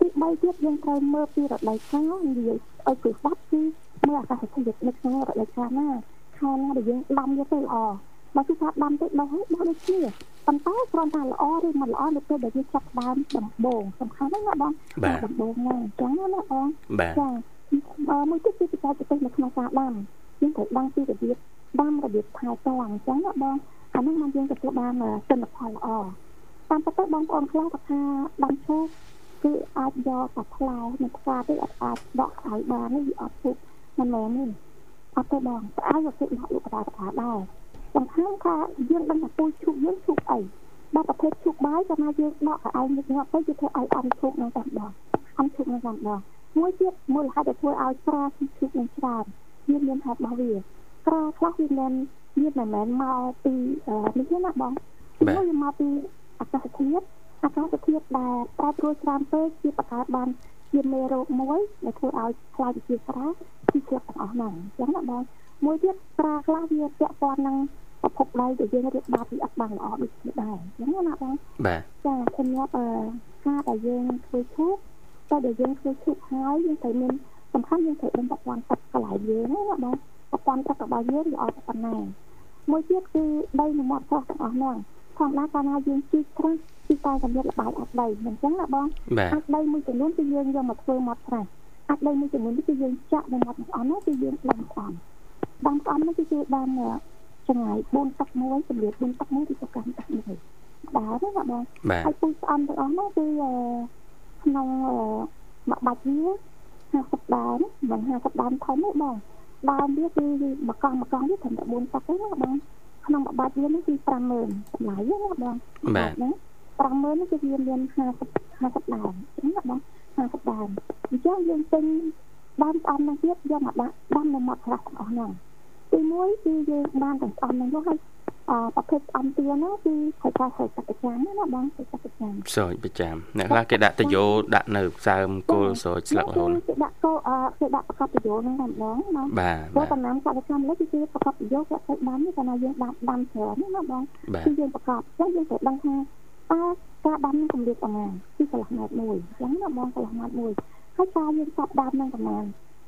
ទី3ទៀតយើងត្រូវមើលពីរដូវកាលនិយាយឲ្យគឺបាត់គឺមើលអាកាសធាតុនៅក្នុងរដូវកាលណាខែណាដែលយើងដាំវាទៅល្អបើគឺថាដាំទៅដោះហើយដោះដូចគ្នាប៉ុន្តែគ្រាន់តែល្អឬមិនល្អនៅពេលដែលយើងចាប់ដើមដំបូងសំខាន់ណាស់ណាបងបាទដំបូងណាអញ្ចឹងណាបងបាទចាអឺ មួយទៀតគឺបច្ចេកទេសនៅក្នុងការដាំយើងត្រូវដឹងពីរបៀបដាំរបៀបថែទាំអញ្ចឹងណាបងអានោះមកយើងទទួលបានទិន្នផលល្អតាមពិតទៅបងប្អូនខ្លះគាត់ថាដាំឈូកគឺអាចយកតែផ្លែនៅផ្សារទេអត់អាចដកស្អៅបានទេវាអត់ពុកមិនមែនទេអត់ទេបងស្អៅក៏គេដកលក់កណ្ដាលកណ្ដាលដែរសំខាន់ថាយើងដឹងថាពូជឈូកយើងឈូកអីដល់ប្រភេទឈូកបាយកាលណាយើងដកកៅអៅញឹកញាប់ទៅគឺធ្វើឲ្យអន់ឈូកនឹងតែម្ដងអន់ឈូកនឹងតែម្ដង មួយទៀតមូលហេតុដែលធ្វើឲ្យក្រាឈឺនឹងច្រើនវាមានហេតុរបស់វាក្រាខ្លះវាមិនមានមិនមែនមកពីនេះទេណាបងវាមកពីអាកាសធាតុអាកាសធាតុដែលប្រែប្រួលច្រើនពេកជាបង្កើតបានជាមេរោគមួយដែលធ្វើឲ្យខ្លាចជាក្រាគឺស្លាប់ទាំងអស់ហ្នឹងអញ្ចឹងណាបងមួយទៀតក្រាខ្លះវាពាក់ព័ន្ធនឹងប្រភពដីដែលយើងរៀបបាត់វាអត់បានល្អដូចគ្នាដែរអញ្ចឹងណាបងបាទចាខ្ញុំយកអឺការដែលយើងធ្វើឈូក តែដែលយើងធ្វើឈូកហើយយើងត្រូវមានសំខាន់យើងត្រូវដឹងប្រព័ន្ធទឹកកន្លែងយើងណាបងប្រព័ន្ធទឹករបស់យើងល្អប៉ុណ្ណាមួយទៀតគឺដីនៅមាត់ស្រះទាំងអស់ហ្នឹងធម្មតាកាលណាយើងជីកស្រះគឺតែសម្រាប់លបាយអត់ដីមិនអញ្ចឹងណាបងបាទអាចដីមួយចំនួនគឺយើងយកមកធ្វើមាត់ស្រះអាចដីមួយចំនួនគឺយើងចាក់នៅមាត់ទាំងអស់ហ្នឹងគឺយើងដាំស្អំដាំស្អំហ្នឹងគឺគេដាំចម្ងាយ4ទឹកមួយសម្រាប់4ទឹកមួយគឺទៅកាន់ទឹកមួយដែរណាបងបាទហើយពូជស្អំទាំងអស់នោះគឺអឺ ក្នុងអឺមួយបាច់វា50ដើមមិន50ដើមធំទេបងដើមវាគឺមួយកង់មួយកង់វាត្រឹមតែ4ទឹកទេណាបងក្នុងមួយបាច់វានេះគឺ50000តម្លៃណាបងបាទណា50000នេះគឺវាមាន50 50ដើមអញ្ចឹងណាបង50ដើមអញ្ចឹងយើងទិញដើមស្អំនឹងទៀតយកមកដាក់ដាំនៅមាត់ខ្លះទាំងអស់ហ្នឹង ទីមួយគឺយើងបានទាំងស្អំហ្នឹងមកហើយអឺប្រភេទស្អំទាហ្នឹងគឺត្រូវការស្រោចទឹកប្រចាំណាបងស្រោចទឹកប្រចាំស្រោចប្រចាំអ្នកខ្លះគេដាក់តយោដាក់នៅសើមគល់ស្រោចស្លឹករហូតគេដាក់កោអឺគេដាក់ប្រកបប្រយោជន៍ហ្នឹងតែម្ដងណាបាទព្រោះបាទដំណាំកសិកម្មនេះគឺគេប្រកបប្រយោជន៍គេទៅដាំនេះកាលណាយើងដាំដាំច្រើនណាបងបាទគឺយើងប្រកបអញ្ចឹងយើងត្រូវដឹងថាតើការដាំនឹងកម្រិតប្រមាណគឺកន្លះម៉ែត្រមួយអញ្ចឹងណាបងកន្លះម៉ែត្រមួយហើយការយើងកាប់ដើមនឹងប្រមាណ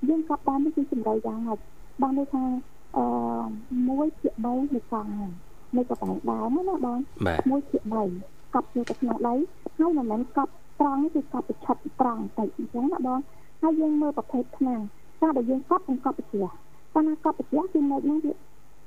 យើងកាប់ដើមនេះគឺជំរៅយ៉ាងម៉េចបានន័យថា អឺ1ភាគ3នៃកង់ហ្នឹងនៃកន្លែងដើមណាបងបាទ1ភាគ3កាប់ចូលទៅក្នុងដីហើយមិនមែនកាប់ត្រង់នេះគឺកាប់ប្រឆិតត្រង់តែអញ្ចឹងណាបងហើយយើងមើលប្រភេទខ្លាំងការដែលយើងកាប់នឹងកាប់ប្រជ្រះកាលណាកាប់ប្រជ្រះគឺនៅហ្នឹងវា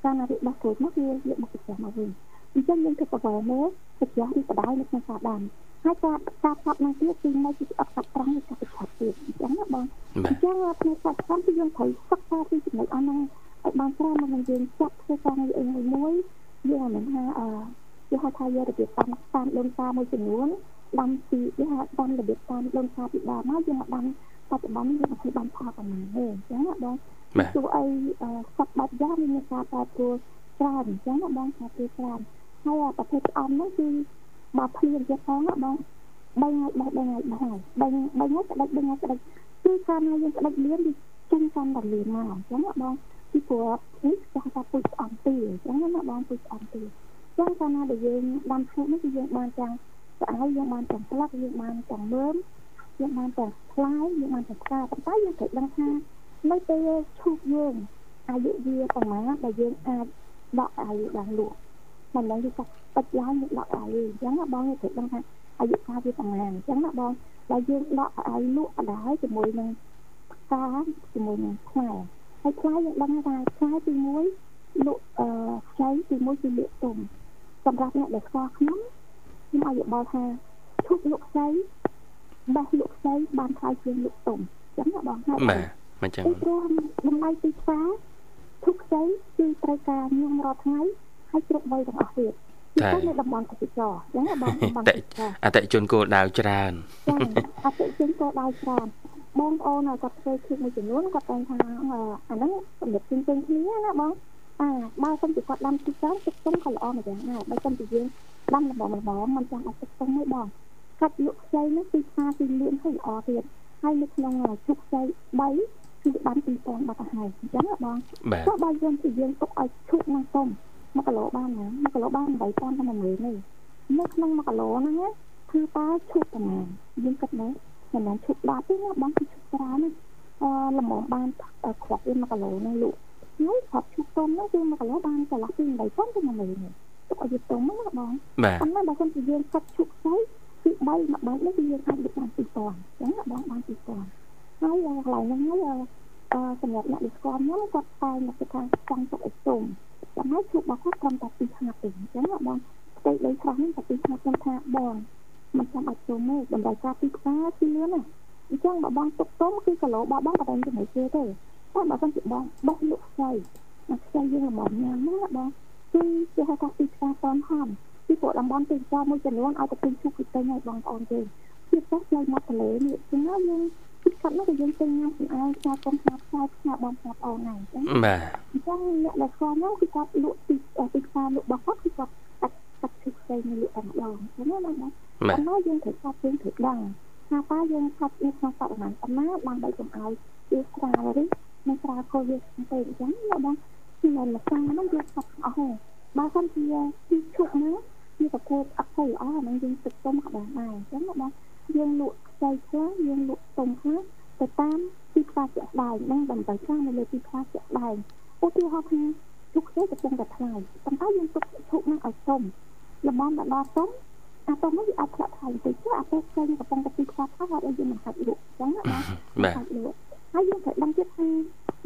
កាលណាវាដោះគ្រួចមកវាវាបុកប្រជ្រះមកវិញអញ្ចឹងយើងទៅប្រវែមើលប្រជ្រះនេះបដ ாய் នៅក្នុងការដាំហើយការការកាប់នឹងទៀតគឺនៅគឺអត់កាប់ត្រង់គឺកាប់ប្រឆិតទៀតអញ្ចឹងណាបងបាអទញ្ចឹងផ្នែកកសិកម្មគឺយើងត្រូវសិក្សាពីចំណុចអស់ហ្នឹង ឲ្យបានច្រើនមកយើងចាត់ធ្វើការងារអីមួយមួយយើងមិនថាអឺគេហៅថាយករបៀបតាមតាមដូនតាមួយចំនួនដាំពីគេហៅដាំរបៀបតាមដូនតាពីដើមមកយើងមកដាំបច្ចុប្បន្នយើងមិនឃើញបានផលប៉ុន្មានទេអញ្ចឹងណាបងបាទទោះអីអឺសពបាត់យ៉ាងមានការប្រែប្រួលច្រើនអញ្ចឹងណាបងថាពីច្រើនហើយអាប្រភេទស្អំហ្នឹងគឺបើភ្លៀងទៀតផងណាបង3ថ្ងៃបោះ3ថ្ងៃបោះហើយ3 3ថ្ងៃក្តិច3ថ្ងៃក្តិចគឺកាលណាយើងក្តិចលៀនវាចេញកាន់តែលៀនមកអញ្ចឹងណាបង ពីព្រោះនេះគេហៅថាពូជស្អំទីអញ្ចឹងណាបងពូជស្អំទីអញ្ចឹងកាលណាដែលយើងដាំឈូកនេះគឺយើងបានទាំងស្អែកយើងបានទាំងស្លឹកយើងបានទាំងមើមយើងបានទាំងផ្លែយើងបានទាំងផ្កាប៉ុន្តែយើងត្រូវដឹងថានៅពេលឈូកយើងអាយុវាប្រហែលដែលយើងអាចដកអាយុបានលក់មិនដឹងថាបិទឡើងយើងដកអាយុអញ្ចឹងណាបងយើងត្រូវដឹងថាអាយុកាលវាប្រហែលអញ្ចឹងណាបងដែលយើងដកអាយុលក់បណ្ដោយជាមួយនឹងផ្កាជាមួយនឹងផ្លែ ហើយផ្លែយើងដឹងថាផ្លែទី1លក់អឺខ្ចីទី1គឺលក់ទុំសម្រាប់អ្នកដែលស្គាល់ខ្ញុំខ្ញុំឲ្យយោបល់ថាឈូកលក់ខ្ចីបេះលក់ផ្សេងបានថ្លៃជាងលក់ទុំអញ្ចឹងណាបងហើយបាទមិនចឹងព្រោះតម្លៃទីផ្សារទុកខ្ចីគឺត្រូវការញោមរាល់ថ្ងៃហើយគ្រប់វ័យទាំងអស់ទៀតតែនៅតំបន់ទេសចរអញ្ចឹងបងតំបន់អតិជនគោលដៅច្រើនចាអតិជនគោលដៅច្រើន បងប្អូនគាត់ធ្វើឃើញមួយចំនួនគាត់តែថាអាហ្នឹងសម្រាប់ជិះជិះគ្នាណាបងអាបើសិនជាគាត់ដាំទីច្រើនទឹកទុំក៏ល្អម្យ៉ាងដែរបើសិនជាយើងដាំល្មមល្មមមិនចាំឲ្យទឹកទុំទេបងកាត់លក់ខ្ចីនោះទីផ្សារទីលឿនហើយល្អទៀតហើយនៅក្នុងជុកខ្ចី3គឺបាន2000បាត់ទៅហើយអញ្ចឹងបងចុះបើយើងជាយើងទុកឲ្យឈុកនឹងទុំ1គីឡូបានណា1គីឡូបាន8000តែ1ម៉ឺននេះនៅក្នុង1គីឡូហ្នឹងគឺតើឈុកប្រហែលយើងគិតមើល មិនមែនឈុក10ទេណាបងគឺឈុកច្រើនណាអឺល្មមបានគ្រាប់វា1គីឡូហ្នឹងលក់ហើយគ្រាប់ឈុកទុំហ្នឹងគឺ1គីឡូបានចន្លោះពី8000ទៅ1ម៉ឺននេះទុកឲ្យវាទុំណាបងប៉ុន្តែបើសិនជាយើងកាត់ឈុកស្អីគឺ3មួយបាច់នេះគឺយើងអាចលក់បាន2000អញ្ចឹងបងបាន2000ហើយកន្លែងហ្នឹងហើយអឺសម្រាប់អ្នកដែលស្គាល់ខ្ញុំគាត់តែមកគេថាចង់ទុកឲ្យទុំចាំហើយជួបរបស់គាត់ត្រឹមតែពីហាត់ទេអញ្ចឹងបងផ្ទៃដីស្រស់នេះតែពីហាត់ខ្ញុំថាបង មិនចាំបាច់ទុំទេតម្រូវការទីផ្សារគឺលឿនណាអញ្ចឹងបើបងទុកទុំគឺគីឡូរបស់បងតែចំណេញគេទេតែបើសិនជាបងបោះលក់ខ្ចីអាខ្ចីយើងមកញ៉ាំណាបងគឺគេហៅថាទីផ្សារតនហំពីពួកតំបន់ទេសចរមួយចំនួនឲ្យទៅពេញជុកទៅឲ្យបងប្អូនគេជាពិសេសផ្លូវមាត់ទន្លេនេះចឹងយើងគិតគាត់នោះក៏យើងពេញញ៉ាំខ្លួនឯងខ្លាចកូនខ្លាចខ្លាចខ្លាចបងប្អូនហ្នឹងចឹងបាទអញ្ចឹងអ្នកដែលខ្លាចហ្នឹងគឺគាត់លក់ទីទីផ្សារលក់របស់គាត់គឺគាត់កាត់កាត់ឈឹកផ្សេងលក់តែម្ដងចឹងណាបង បាទហើយយើងត្រូវកាត់យើងត្រូវដឹងថាតើយើងកាត់នៅក្នុងបរិមាណប៉ុណ្ណាដើម្បីកុំឲ្យវាស្រាលឬមិនស្រាលគោលវាទៅអញ្ចឹងណាបងគឺមិនម្សាហ្នឹងយើងកាត់អស់ហើយបើសិនជាទីឈប់ហ្នឹងជាប្រកួតអត់ទៅល្អហ្នឹងយើងទឹកទុំក៏បានដែរអញ្ចឹងបងយើងលក់ខ្ចីខ្លះយើងលក់ទុំខ្លះទៅតាមទីផ្សារជាក់ស្ដែងហ្នឹងដើម្បីខ្លះនៅលើទីផ្សារជាក់ស្ដែងឧទាហរណ៍ថាទុកខ្ចីកំពុងតែថ្លៃប៉ុន្តែយើងទុកឈប់ហ្នឹងឲ្យទុំលំមដល់ទុំ អាទុំនេះវាអាចធ្លាក់ថ្លៃទៅចុះអាពេលខ្ចីកំពុងតែទីផ្សារខ្លះហើយយើងមិនហាត់លក់អញ្ចឹងណាបាទហើយយើងត្រូវដឹងទៀតថា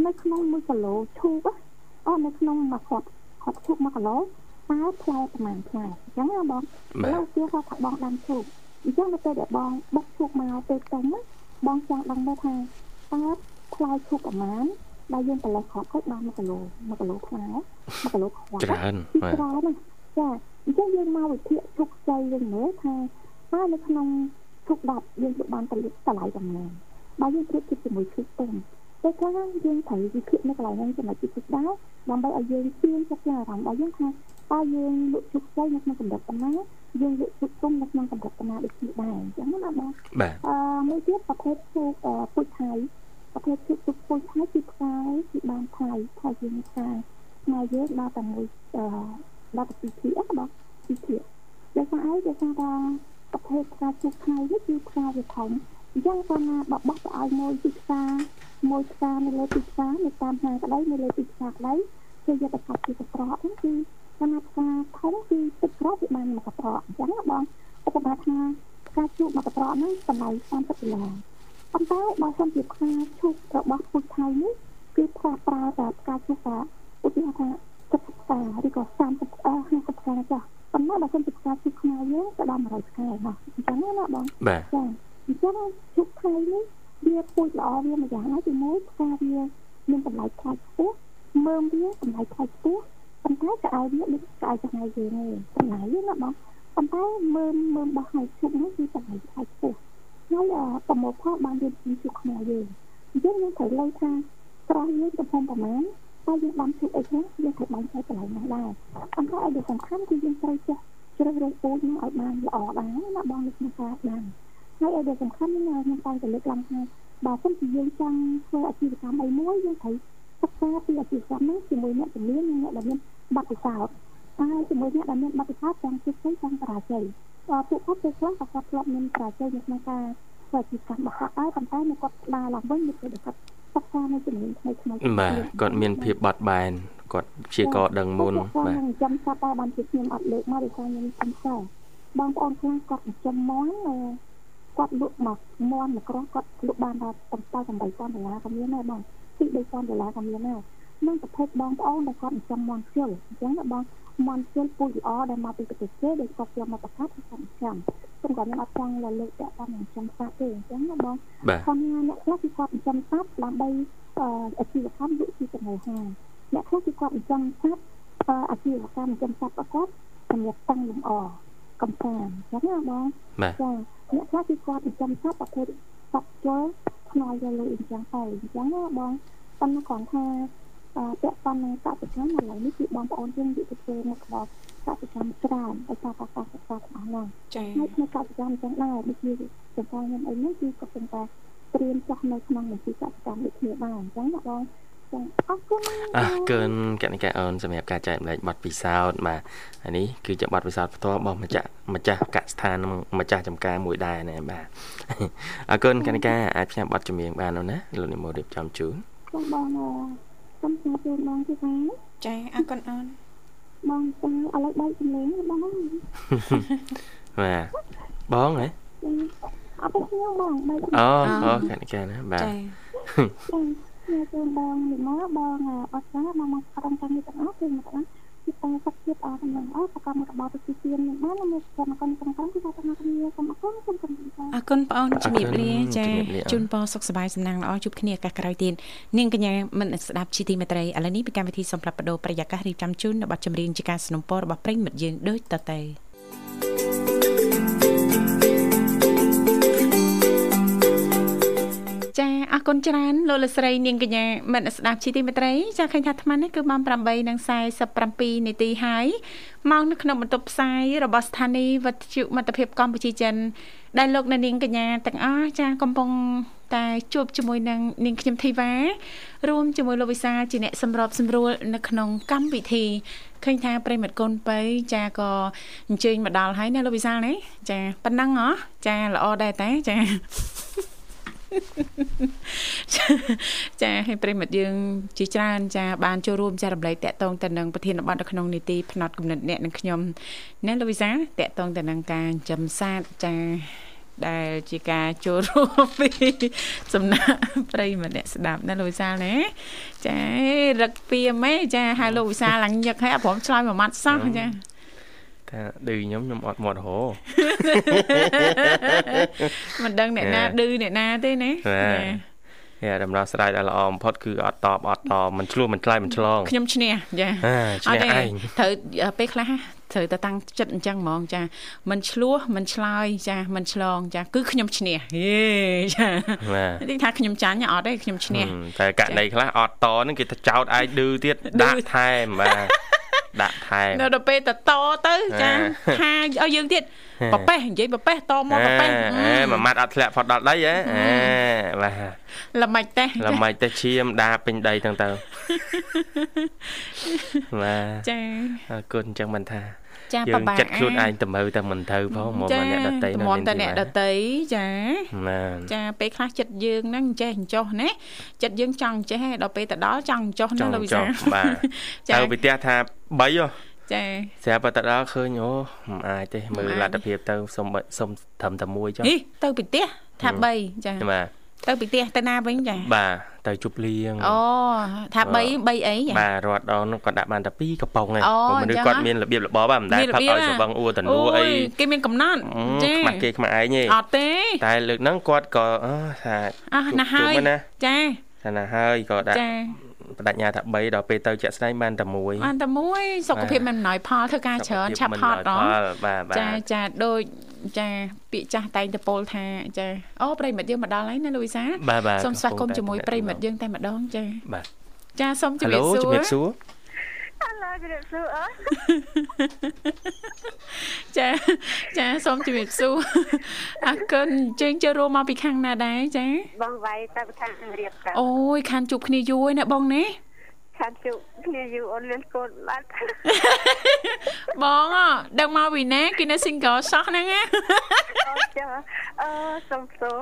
នៅក្នុង1គីឡូឈូកអូនៅក្នុងមួយខត់ខត់ឈូក1គីឡូតើផ្លែប្រហែលផ្លែអញ្ចឹងណាបងឥឡូវគេថាថាបងដាំឈូកអញ្ចឹងនៅពេលដែលបងបុកឈូកមកពេលទុំបងចង់ដឹងមើលថាតើផ្លែឈូកប្រហែលដែលយើងប្រឡេះខត់គាត់បាន1គីឡូ1គីឡូផ្លែ1គីឡូខ្វះច្រើនច្រើនណាចា អញ្ចឹងយើងមកវិភាគឈូកខ្ចីយើងមើលថាតើនៅក្នុងឈូក10យើងបានតម្លៃប្រហែលបើយើងប្រៀបធៀបជាមួយឈូកទុំពេលខ្លះយើងត្រូវវិភាគនៅកន្លែងហ្នឹងចំណុចទី2ដែរដើម្បីឲ្យយើងជឿចិត្តអារម្មណ៍របស់យើងថាតើយើងលក់ជោគជ័យនៅក្នុងកម្រិតប៉ុណ្ណាយើងលក់ជោគជ័យនៅក្នុងកម្រិតប៉ុណ្ណាដូចគ្នាដែរអញ្ចឹងណាបងបាទអឺមួយទៀតប្រភេទជោគពុជថៃប្រភេទជោគជោគពុជថៃគឺផ្សាយគឺបានថៃថៃយើងផ្សាយថ្ងៃយើងដល់តែមួយអឺ ដល់តែពីធីអត់បងពីធីដោយសារអីដោយសារថាប្រភេទផ្សាយជោគថៃនេះគឺផ្សាយវាធំអញ្ចឹងគាត់ណាបបោះទៅឲ្យមួយទីផ្សារមួយផ្សារនៅលើទីផ្សារនៅតាមហាងក្តីនៅលើទីផ្សារក្តីគឺយកទៅកាត់ពីកត្រកហ្នឹងគឺតាមផ្សារធំគឺទឹកក្រវាបានមួយកត្រកអញ្ចឹងណាបងឧបមាថាផ្កាជូកមួយកត្រកហ្នឹងតម្លៃ30ដុល្លារប៉ុន្តែបើសិនជាផ្កាជូករបស់ពូជថៃនេះគឺប្រើប្រើតែផ្កាជូកថាឧទាហរណ៍ថា 70ផ្កាឬក៏30អឺ50ផ្កាចាប៉ុន្តែបើសិនជាផ្កាជូកខ្មែរយើងក៏ដល់100ផ្កាដែរអញ្ចឹងណាបងបាទចាអញ្ចឹងជូកថៃនេះវាពូជល្អវាមួយយ៉ាងហើយទីមួយផ្កាវាមានតម្លៃថ្លៃខ្ពស់មើមវាតម្លៃថ្លៃខ្ពស់ប៉ុន្តែក៏ឲ្យវាដូចក៏ឲ្យថ្ងៃយើងទេតម្លៃណាបងប៉ុន្តែមើមមើមរបស់ហើយជុកនេះគឺតម្លៃថ្លៃខ្ពស់ហើយប្រមូលផលបានរៀនពីជុកខ្មែរយើងអញ្ចឹងយើងត្រូវលើថាស្រស់យើងទំហំប្រមាណ តែយើងបានជុកអីខ្លះយើងត្រូវបានចែកកន្លែងនោះដែរប៉ុន្តែឲ្យសំខាន់គឺយើងត្រូវចេះជ្រើសរើសពូជនោះឲ្យបានល្អដែរណាបងនៅក្នុងការបានហើយឲ្យដែលសំខាន់ខ្ញុំតែទៅលើកឡើងថាបើសិនជាយើងចង់ធ្វើអាជីវកម្មអីមួយយើងត្រូវសិក្សាពីអាជីវកម្មនោះជាមួយអ្នកជំនាញនិងអ្នកដែលមានបទពិសោធន៍ហើយជាមួយអ្នកដែលមានបទពិសោធន៍ទាំងជោគជ័យទាំងបរាជ័យពួកគាត់ពេលខ្លះក៏គាត់ធ្លាប់មានបរាជ័យនៅក្នុងការធ្វើអាជីវកម្មរបស់គាត់ដែរប៉ុន្តែនៅគាត់ដើរឡើងវិញនៅពេលគាត់ សិក្សានៅជំនាញថ្មីថ្មីបាទគាត់មានភាពបត់បែនគាត់ជាកដឹងមុនបាទចាំសាប់តែបានជាខ្ញុំអត់លើកមកដោយសារខ្ញុំសំសើបងប្អូនខ្លះគាត់ចំមន់គាត់លក់មកមន់មួយក្រោះគាត់លក់បានដល់7 8000ដុល្លារក៏មានដែរបងពី3000ដុល្លារក៏មានដែរនឹងប្រភេទបងប្អូនដែលគាត់ចំមន់ជិលអញ្ចឹងបង មន់ជិលពូជល្អដែលមកពីប្រទេសគេដែលគាត់យកមកប្រកាសគាត់ចាំព្រប៉ុន្តែខ្ញុំអត់ចង់រលឹកតែតាមចិញ្ចឹមសត្វទេអញ្ចឹងណាបងបាទផងណាអ្នកខ្លះគឺគាត់ចិញ្ចឹមសត្វដើម្បីអឺអាជីវកម្មវិជាចំណូលហាអ្នកខ្លះគឺគាត់ចិញ្ចឹមសត្វអឺអាជីវកម្មចិញ្ចឹមសត្វរបស់គាត់សម្រាប់តាំងលំអកំសាន្តអញ្ចឹងណាបងបាទចាអ្នកខ្លះគឺគាត់ចិញ្ចឹមសត្វប្រភេទសត្វជលខ្នល់យកលុយអញ្ចឹងទៅអញ្ចឹងណាបងប៉ុន្តែគ្រាន់ថាអឺ ពាក់ព័ន្ធនឹងកសិកម្មឥឡូវនេះគឺបងប្អូនយើងនិយាយទៅធ្វើនៅក្បោកកសិកម្មច្រើនដោយសារតែកសិកម្មអស់ហ្នឹងចាហើយក្នុងកសិកម្មអញ្ចឹងដែរដូចជាចំការខ្ញុំអីហ្នឹងគឺក៏ប៉ុន្តែត្រៀមចោះនៅក្នុងនីតិកសិកម្មដូចគ្នាដែរអញ្ចឹងណាបងចឹងអរគុណអរគុណកណិកាអូនសម្រាប់ការចែកម្លែកប័ណ្ណពិសោធន៍បាទអានេះគឺជាប័ណ្ណពិសោធន៍ផ្ទាល់របស់ម្ចាស់ម្ចាស់កសិដ្ឋាននិងម្ចាស់ចំការមួយដែរណាបាទអរគុណកណិកាអាចផ្សាយប័ណ្ណចម្រៀងបាននោះណាលោកនិមលរៀបចំជូនខ្ញុំបងអឺ សូមជម្រាបជូនបងទីថាចាអរគុណអូនបងចាឥឡូវបែកចម្រៀងបងអើយបាទបងហ៎អត់ទៅខ្ញុំបងបែកអូអូកណិកាណាបាទចាចាខ្ញុំជូនបងនេះមកបងអត់ចាបងមកក្រុមការងារទាំងអស់គឺមកណាគឺតែសុ ខភាពអស់ហ្នឹងអស់សកម្មរបស់ប្រជាជននឹងបានមកកម្មកម្មកម្មកម្មគឺថាទាំងគ្នាសូមអរគុណសូមជំរាបលា អរគុណបងអូនជំរាបលាចាជូនពរសុខសប្បាយសំណាងល្អជួបគ្នាឱកាសក្រោយទៀតនាងកញ្ញាមិនស្ដាប់ជីទីមេត្រីឥឡូវនេះពីកម្មវិធីសំផ្លាប់បដោប្រយាកររៀបចំជូននៅប័ណ្ណចម្រៀងជាការสนับสนุนរបស់ប្រិញ្ញមិត្តយើងដូចតទៅចា អរគុណច្រើនលោកលកស្រីនាងកញ្ញាមិត្តស្ដាប់ជីទីមេត្រីចាឃើញថាអាត្មានេះគឺម៉ោង8:47នាទីហើយមកនៅក្នុងបន្ទប់ផ្សាយរបស់ស្ថានីយ៍វិទ្យុមិត្តភាពកម្ពុជាចិនដែលលោកអ្នកនាងកញ្ញាទាំងអស់ចាកំពុងតែជួបជាមួយនឹងនាងខ្ញុំធីវ៉ារួមជាមួយលោកវិសាលជាអ្នកសម្របសម្រួលនៅក្នុងកម្មវិធីឃើញថាប្រិមិត្តកូនបើចាក៏អញ្ជើញមកដល់ហើយណាលោកវិសាលណាចាប៉ុណ្ណឹងហ៎ចាល្អដែរតែចា ចាឲ្យប្រិមិត្តយើងជាច្រើនចាបានចូលរួមចារំលែកតាក់ទងទៅនឹងប្រធានបទនៅក្នុងនីតិផ្នែកគំនិតអ្នកនិងខ្ញុំណាលោកវិសាតាក់ទងទៅនឹងការចិញ្ចឹមសត្វចាដែលជាការចូលរួមពីសំណាក់ប្រិយមិត្តអ្នកស្ដាប់ណាលោកវិសាលណាចារឹកពីម៉េចាហៅលោកវិសាលឡើងញឹកឲ្យអព្រមឆ្លើយមួយម៉ាត់សោះចា ថាឌឺខ្ញុំខ្ញុំអត់មាត់ហោមិនដឹងអ្នកណាឌឺអ្នកណាទេណាហេដំណោះស្រាយដែលល្អបំផុតគឺអត់តបអត់តបមិនឆ្លោះមិនឆ្លើយមិនឆ្លងខ្ញុំឈ្នះចាអាឈ្នះឯងត្រូវពេលខ្លះត្រូវតែតាំងចិត្តអញ្ចឹងហ្មងចាមិនឆ្លោះមិនឆ្លើយចាមិនឆ្លងចាគឺខ្ញុំឈ្នះហេចាបាទនេះថាខ្ញុំចាញ់អត់ទេខ្ញុំឈ្នះតែករណីខ្លះអត់តហ្នឹងគេទៅចោតឯងឌឺទៀតដាក់ថែមបាទ ដាក់ថែមនៅដល់ពេលតតទៅចាថាឲ្យយើងទៀតប៉ប៉េះនិយាយប៉ប៉េះតមកប៉ប៉េះអេមួយម៉ាត់អត់ធ្លាក់ផុតដល់ដីហ៎អេបាទល្មិចទេល្មិចទៅឈាមដាពេញដីទាំងទៅបាទចាអរគុណអញ្ចឹងមិនថា ចាយើបងបាចិត្តខ្លួនឯងទៅមើលតែមិនទៅផងមកមកអ្នកដតីមមតែអ្នកដតីចាបាទចាពេលខ្លះចិត្តយើងហ្នឹងចេះអញ្ចោះណាចិត្តយើងចង់ចេះដល់ពេលទៅដល់ចង់អញ្ចោះចណាង់លោកវិចសាង់បាទចាទៅពីផ្ទះថា3ហ៎ចាស្រាប់តែដល់ឃើញអូមិនអាចទេមើលលទ្ធភាពទៅសុំសុំត្រឹមតែមួយចុះហីទៅពីផ្ទះថា3ចាបាទ ទៅពីផ្ទះទៅណាវិញចាបាទទៅជប់លៀងអូថា3 3អីចាបាទរត់ដល់នោះគាត់ដាក់បានតែ2កំប៉ុងឯងអូព្រោះមនុស្សអញ្ចឹងគាត់មានរបៀបរបបហ្នឹងមិនដែលមានផឹករបៀបឲ្យសវឹងអួរតនួអីយគេមានកំណត់អឺចាខ្មាស់គេខ្មាស់ឯងទេអត់ទេតែលើកហ្នឹងគាត់ក៏អឺថាអស់ណាស់ហើយជួបៗណាចាថាណាហើយក៏ដាក់ចាបដិញ្ញាថា3ដល់ពេលទៅជាក់ស្ដែងបានតែមួយបានតែមួយសុខភាពមិនអំណោយផលធ្វើការច្រើនឆាប់ផត់អហ៎បាទបាទចាចាដូចចាពាក្យចាស់តែងតពោលថាចាអូប្រិមិត្តយើងមកដល់ហើយណាលូវីសាបាទបាទសូមស្វាគមន៍ជាមួយប្រិមិត្តយើងតែម្ដងចាបាទចាសូមជហៅម្រាបឡូសួជំររាបសួរឥឡូវជម្រាបសួរអើចាចាសូមជម្រាបសួរអរគុណជើងចូលរួមមកពីខាងណាដែរចាបងវាយតែខាងរៀបតាអូយខានជួបគ្នាយូរហើយណាបងណា ខាងជុគ្នាយូរអូនមានកូនបាត់បងអដឹងមកពីណាគេនៅ single សោះហ្នឹងណាអូចាអឺសុំសួរ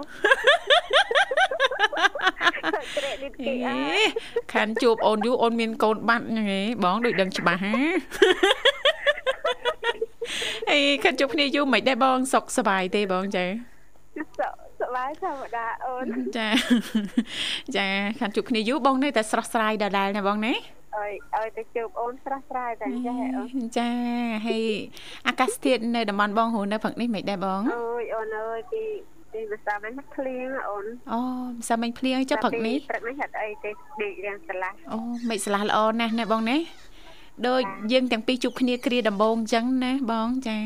ក្រេឌីតគេអើអេខានជួបអូនយូរអូនមានកូនបាត់ហ្នឹងឯងបងដូចដឹងច្បាស់ហាអេខានជួបគ្នាយូរមិនដែរបងសុខសប្បាយទេបងចា សប្បាយធម្មតាអូនចាចាខានជួបគ្នាយូរបងនៅតែស្រស់ស្រាយដដែលណាបងណាអឲ្យឲ្យទៅជួបអូនស្រស់ស្រាយតែចេះអូនចាហើយអាកាសធាតុនៅតំបន់បងហូននៅព្រឹកនេះមិនដែរបងអូយអូនអើយពីពីភាសាវិញមកភ្លៀងអូនអូមិនសាមិញភ្លៀងចុះព្រឹកនេះព្រឹកនេះហត់អីទេដេករៀងស្រឡះអូមិនស្លាស់ល្អណាស់ណាបងណាដូចយើងទាំងពីរជួបគ្នាគ្រាដំបងអញ្ចឹងណាបងចា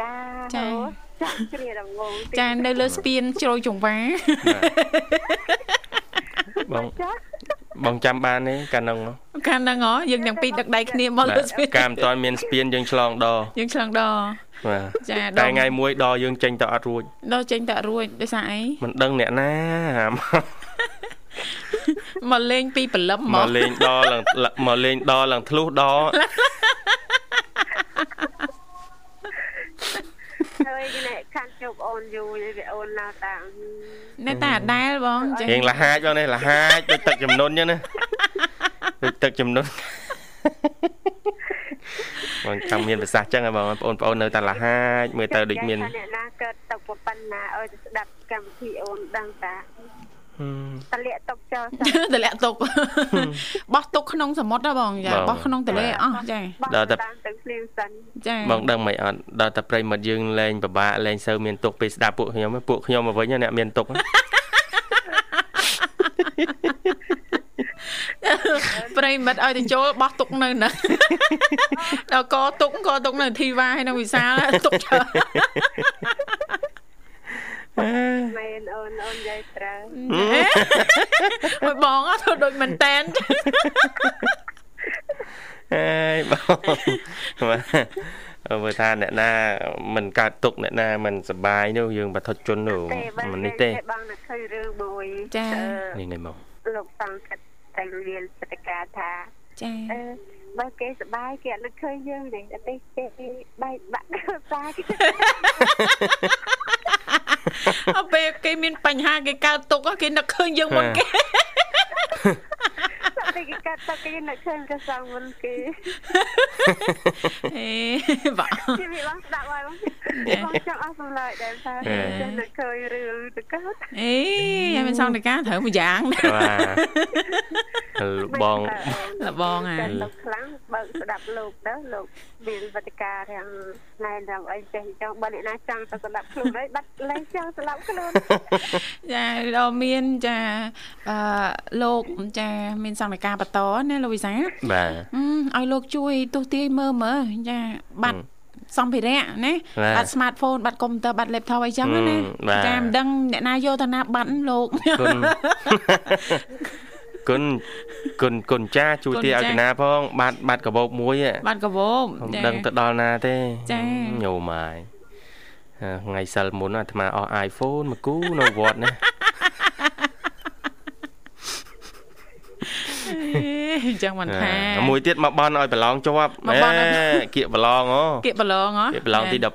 ចាចាអូ ចាជ្រាដំងងចានៅលើស្ពានជ្រោយចង្វាបងចាបងចាំបានទេកាលហ្នឹងកាលហ្នឹងហ៎យើងទាំងពីរដឹកដៃគ្នាមកលើស្ពានកាលមិនតាន់មានស្ពានយើងឆ្លងដរយើងឆ្លងដរបាទចាតែថ្ងៃមួយដរយើងចេញទៅអត់រួចដល់ចេញតែរួចដោយសារអីមិនដឹងអ្នកណាមកលេងពីព្រលឹមហ្មមកងលេងដរឡើងមកលេងដរឡើងធ្លុះដរ ហើយនេះខានជួប អូនយូរវាអូននៅតានៅតែអដែលបងចារៀងលះហាចបងនេះលះហាចដូចទឹកចំនួនអញ្ចឹងណាដូចទឹកចំនួនបងចង់មានប្រសាសន៍អញ្ចឹងហ៎បងប្អូនប្អូននៅតែលះហាចមើលទៅដូចមានអ្នកណាកើតតុកប៉ុណ្ណាឲ្យទៅស្ដាប់កម្មវិធីអូនដឹងតា ហឹមតលាក់តុកចោលទម្លាក់ទុកបោះទុកក្នុងសមុទ្រហ៎បងចាបងបោះក្នុងទន្លេអស់ចាដល់តែតាមទៅភ្លៀងសិនចាបងដឹងមិនអត់ដល់តែប្រិមិត្តយើងលេងពិបាកលេងសូវមានទុកពេលស្ដាប់ពួកខ្ញុំពួកខ្ញុំមកវិញអ្នកមានទុកប្រិមិត្តឲ្យទៅចូលបោះទុកនៅណាដល់កទុកកទុកនៅធីវ៉ាហើយនៅវិសាលទុកច្រើន មែនអូនអូននិយាយត្រូវអើយបងអត់ធ្វើដូចមែនតែនអើយបងបាទមើលថាអ្នកណាមិនកើតទុកអ្នកណាមិនសប្បាយនោះយើងបឋិតជននោះទេបើមិននេះទេបងនឹកឃើញរឿងមួយចានេះនេះមកលោកសង្កត់តែរៀនសិទ្ធិការថាចាអឺបើគេសប្បាយគេអត់នឹកឃើញយើងទេតែទេគេបែកបាក់គ្រួសារគេ អត់ពេលគេមានបញ្ហាគេកើតទុកគេនឹកឃើញយើងមុនគេតែគេកាត់ទៅគេនឹកឃើញគេសងមុនគេអេបាទគេវាបងស្ដាប់ហើយបងចាបងចង់អស់សម្លេចដែរថាចេះនឹកឃើញរឿងទៅកើតអេហើយមិនសងតកាត្រូវមួយយ៉ាងណាបាទបងលបងអាតែទៅខ្លាំងបើកស្ដាប់លោកទៅលោក មានវត្តការទាំងណែនាំអីចេះចង់បើអ្នកណាចង់ទៅស្ដាប់ខ្លួនហើយបាត់លេងចង់ស្ដាប់ខ្លួនចាដល់មានចាអឺលោកចាមានសង្កការបន្តណាលោកវិសាបាទអឺឲ្យលោកជួយទស្សន៍ទាយមើលមើលចាបាត់សម្ភារៈណាបាទបាត់ smartphone បាត់ computer បាត់ laptop អីចឹងហឹណាមបាទចាមិនដឹងអ្នកណាយកទៅណាបាត់លោកគុណ គុណគុណគុណចាស់ជួយទីឲ្យកណាផង បាត់បាត់កបោបមួយហ៎បាត់កវោបខ្ញុំចាដឹងទៅដល់ណាទេចា៎ញោមហើយថ្ងៃសិលមុនអាត្មាអស់ iPhone មួយគូនៅវត្តណា អេចឹងមិនថាអាមួយទៀតមកបន់ឲ្យប្រឡងជាប់មកបន់ឲ្យគៀកប្រឡងអូគៀកប្រឡងហ៎គៀកប្រឡងទី12ចា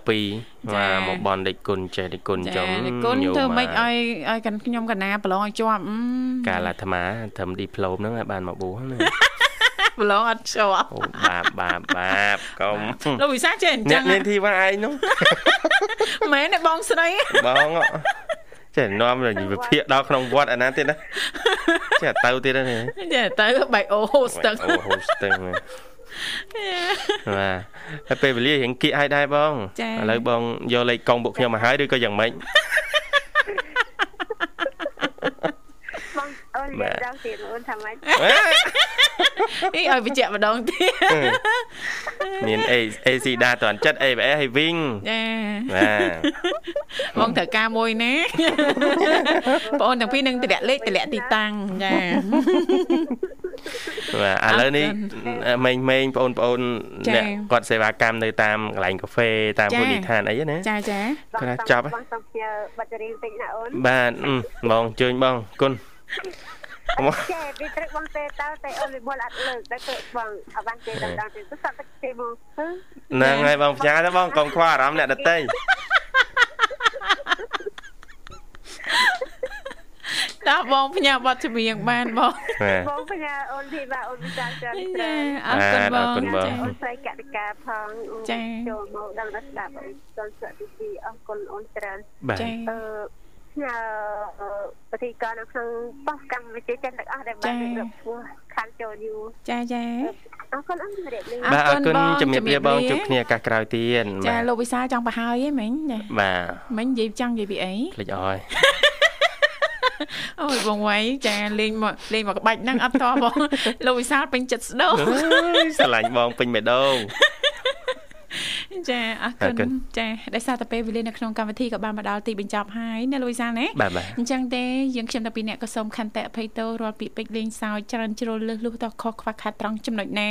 បាទមកបន់ដេចគុណចេះដេចគុណចាចំគុណញោធ្វើម៉េចហើយឲ្យឲ្យខ្ញុំកណាប្រឡងឲ្យជាប់អឺកាលអាត្មាត្រឹមឌីប្លូមហ្នឹងឲ្យបានមកបួសណាប្រឡងអត់ជាប់អូបាបបាបបាបកុំលោកវិសាចេះអញ្ចឹអ្នកងនាងធីវ៉ាឯងនោះមែនទេបងស្រីបង ចេះនាំវិភាកដល់ក្នុងវត្តអាណាទៀតណាចេះទៅទៀតណាចាទៅបែកអូស្ទឹងអូហូស្ទឹងណាបាទហើយពេលវេលារៀងគៀកឲ្យដែរបងចាឥឡូវបងយកលេខកង់ពួកខ្ញុំមកហើយឬក៏យ៉ាងម៉េច បង អូននិយាយដល់ទៀតអូនថាម៉េចនេះឲ្យបញ្ជាក់ម្ដងទៀតមាន A AC ដាតន់ចិត្ត ABS ឲ្យវិញចាបាទបងត្រូវការមួយណាបងអូនទាំងពីរនឹងតម្លាក់លេខតម្លាក់ទីតាំងចាបាទឥឡូវនេះម៉េងម៉េងបងប្អូនចា៎អ្នកគាត់សេវាកម្មនៅតាមកន្លែងកាហ្វេតាមចា៎ភោជនីយដ្ឋានអីណាចាចាគាត់ថាចាប់ហ៎បងសុំផ្ញើបាត់រៀងតិចណាអូនបាទអឺបងអញ្ជើញបងគុណមក ចេះពីព្រឹកបងទេតើតែអូនវិបុលអត់លើកតែព្រឹកបងអត់បានទេដល់ដល់ទេទៅសក់ទឹកទេមកទៅហ្នឹងហើយបងផ្ញើទៅបងកុំខ្វល់អារម្មណ៍អ្នកដតីតើបងផ្ញើប័ណ្ណចម្រៀងបានបងបាទបងផ្ញើអូនធីបាអូនវិចារច្រើនចាច្រើនអរគុណបងអរគុណបងអូនស្រីកតិកាផងអូនចា៎ចូលមកដល់ដល់ស្ដាប់អីចូលសក់ទីពីអរគុណអូនច្រើនបាទចាអឺផ្ញើ ពិធីការនៅក្នុងបោះកម្មវិធីចិនទាំងអស់ដែលបានរៀបឈ្មោះខាងចូលយូរចាចាអរគុណអរគុណរៀបលាបាទអរគុណជំរាបលាបងជួបគ្នាឱកាសក្រោយទៀតចាលោកវិសាលចង់បរហើយហ៎មិញចាបាទមិញនិយាយចង់និយាយពីអីភ្លេចអើយអូយបងវ៉ៃចាលេងមកលេងមកក្បាច់ហ្នឹងអត់តបងលោកវិសាលពេញចិត្តស្ដោស្រឡាញ់បងពេញបេះដូង ចាអរគុណចាដោយសារតែពេលវេលានៅក្នុងកម្មវិធីក៏បានមកដល់ទីបញ្ចប់ហើយណាលូយសាណាអញ្ចឹងទេយើងខ្ញុំតាពីអ្នកក៏សូមខន្តិអភ័យទោសរាល់ពាក្យពេចន៍លេងសើចច្រើនជ្រុលលឹះលុះតខុសខ្វះខាតត្រង់ចំណុចណា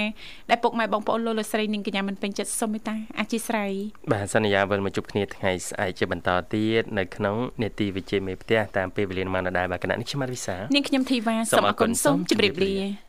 ដែលពុកម៉ែបងប្អូនលោកលោកស្រីនិងកញ្ញាមិនពេញចិត្តសូមមេត្តាអធិស្ឋានបាទសន្យាវិលមកជួបគ្នាថ្ងៃស្អែកជាបន្តទៀតនៅក្នុងនេតិវិជាមេផ្ទះតាមពេលវេលាម៉ោងដដែលបាទគណៈនេះខ្ញុំអត់វិសានាងខ្ញុំធីវ៉ាសូមអរគុណសូមជម្រាបលា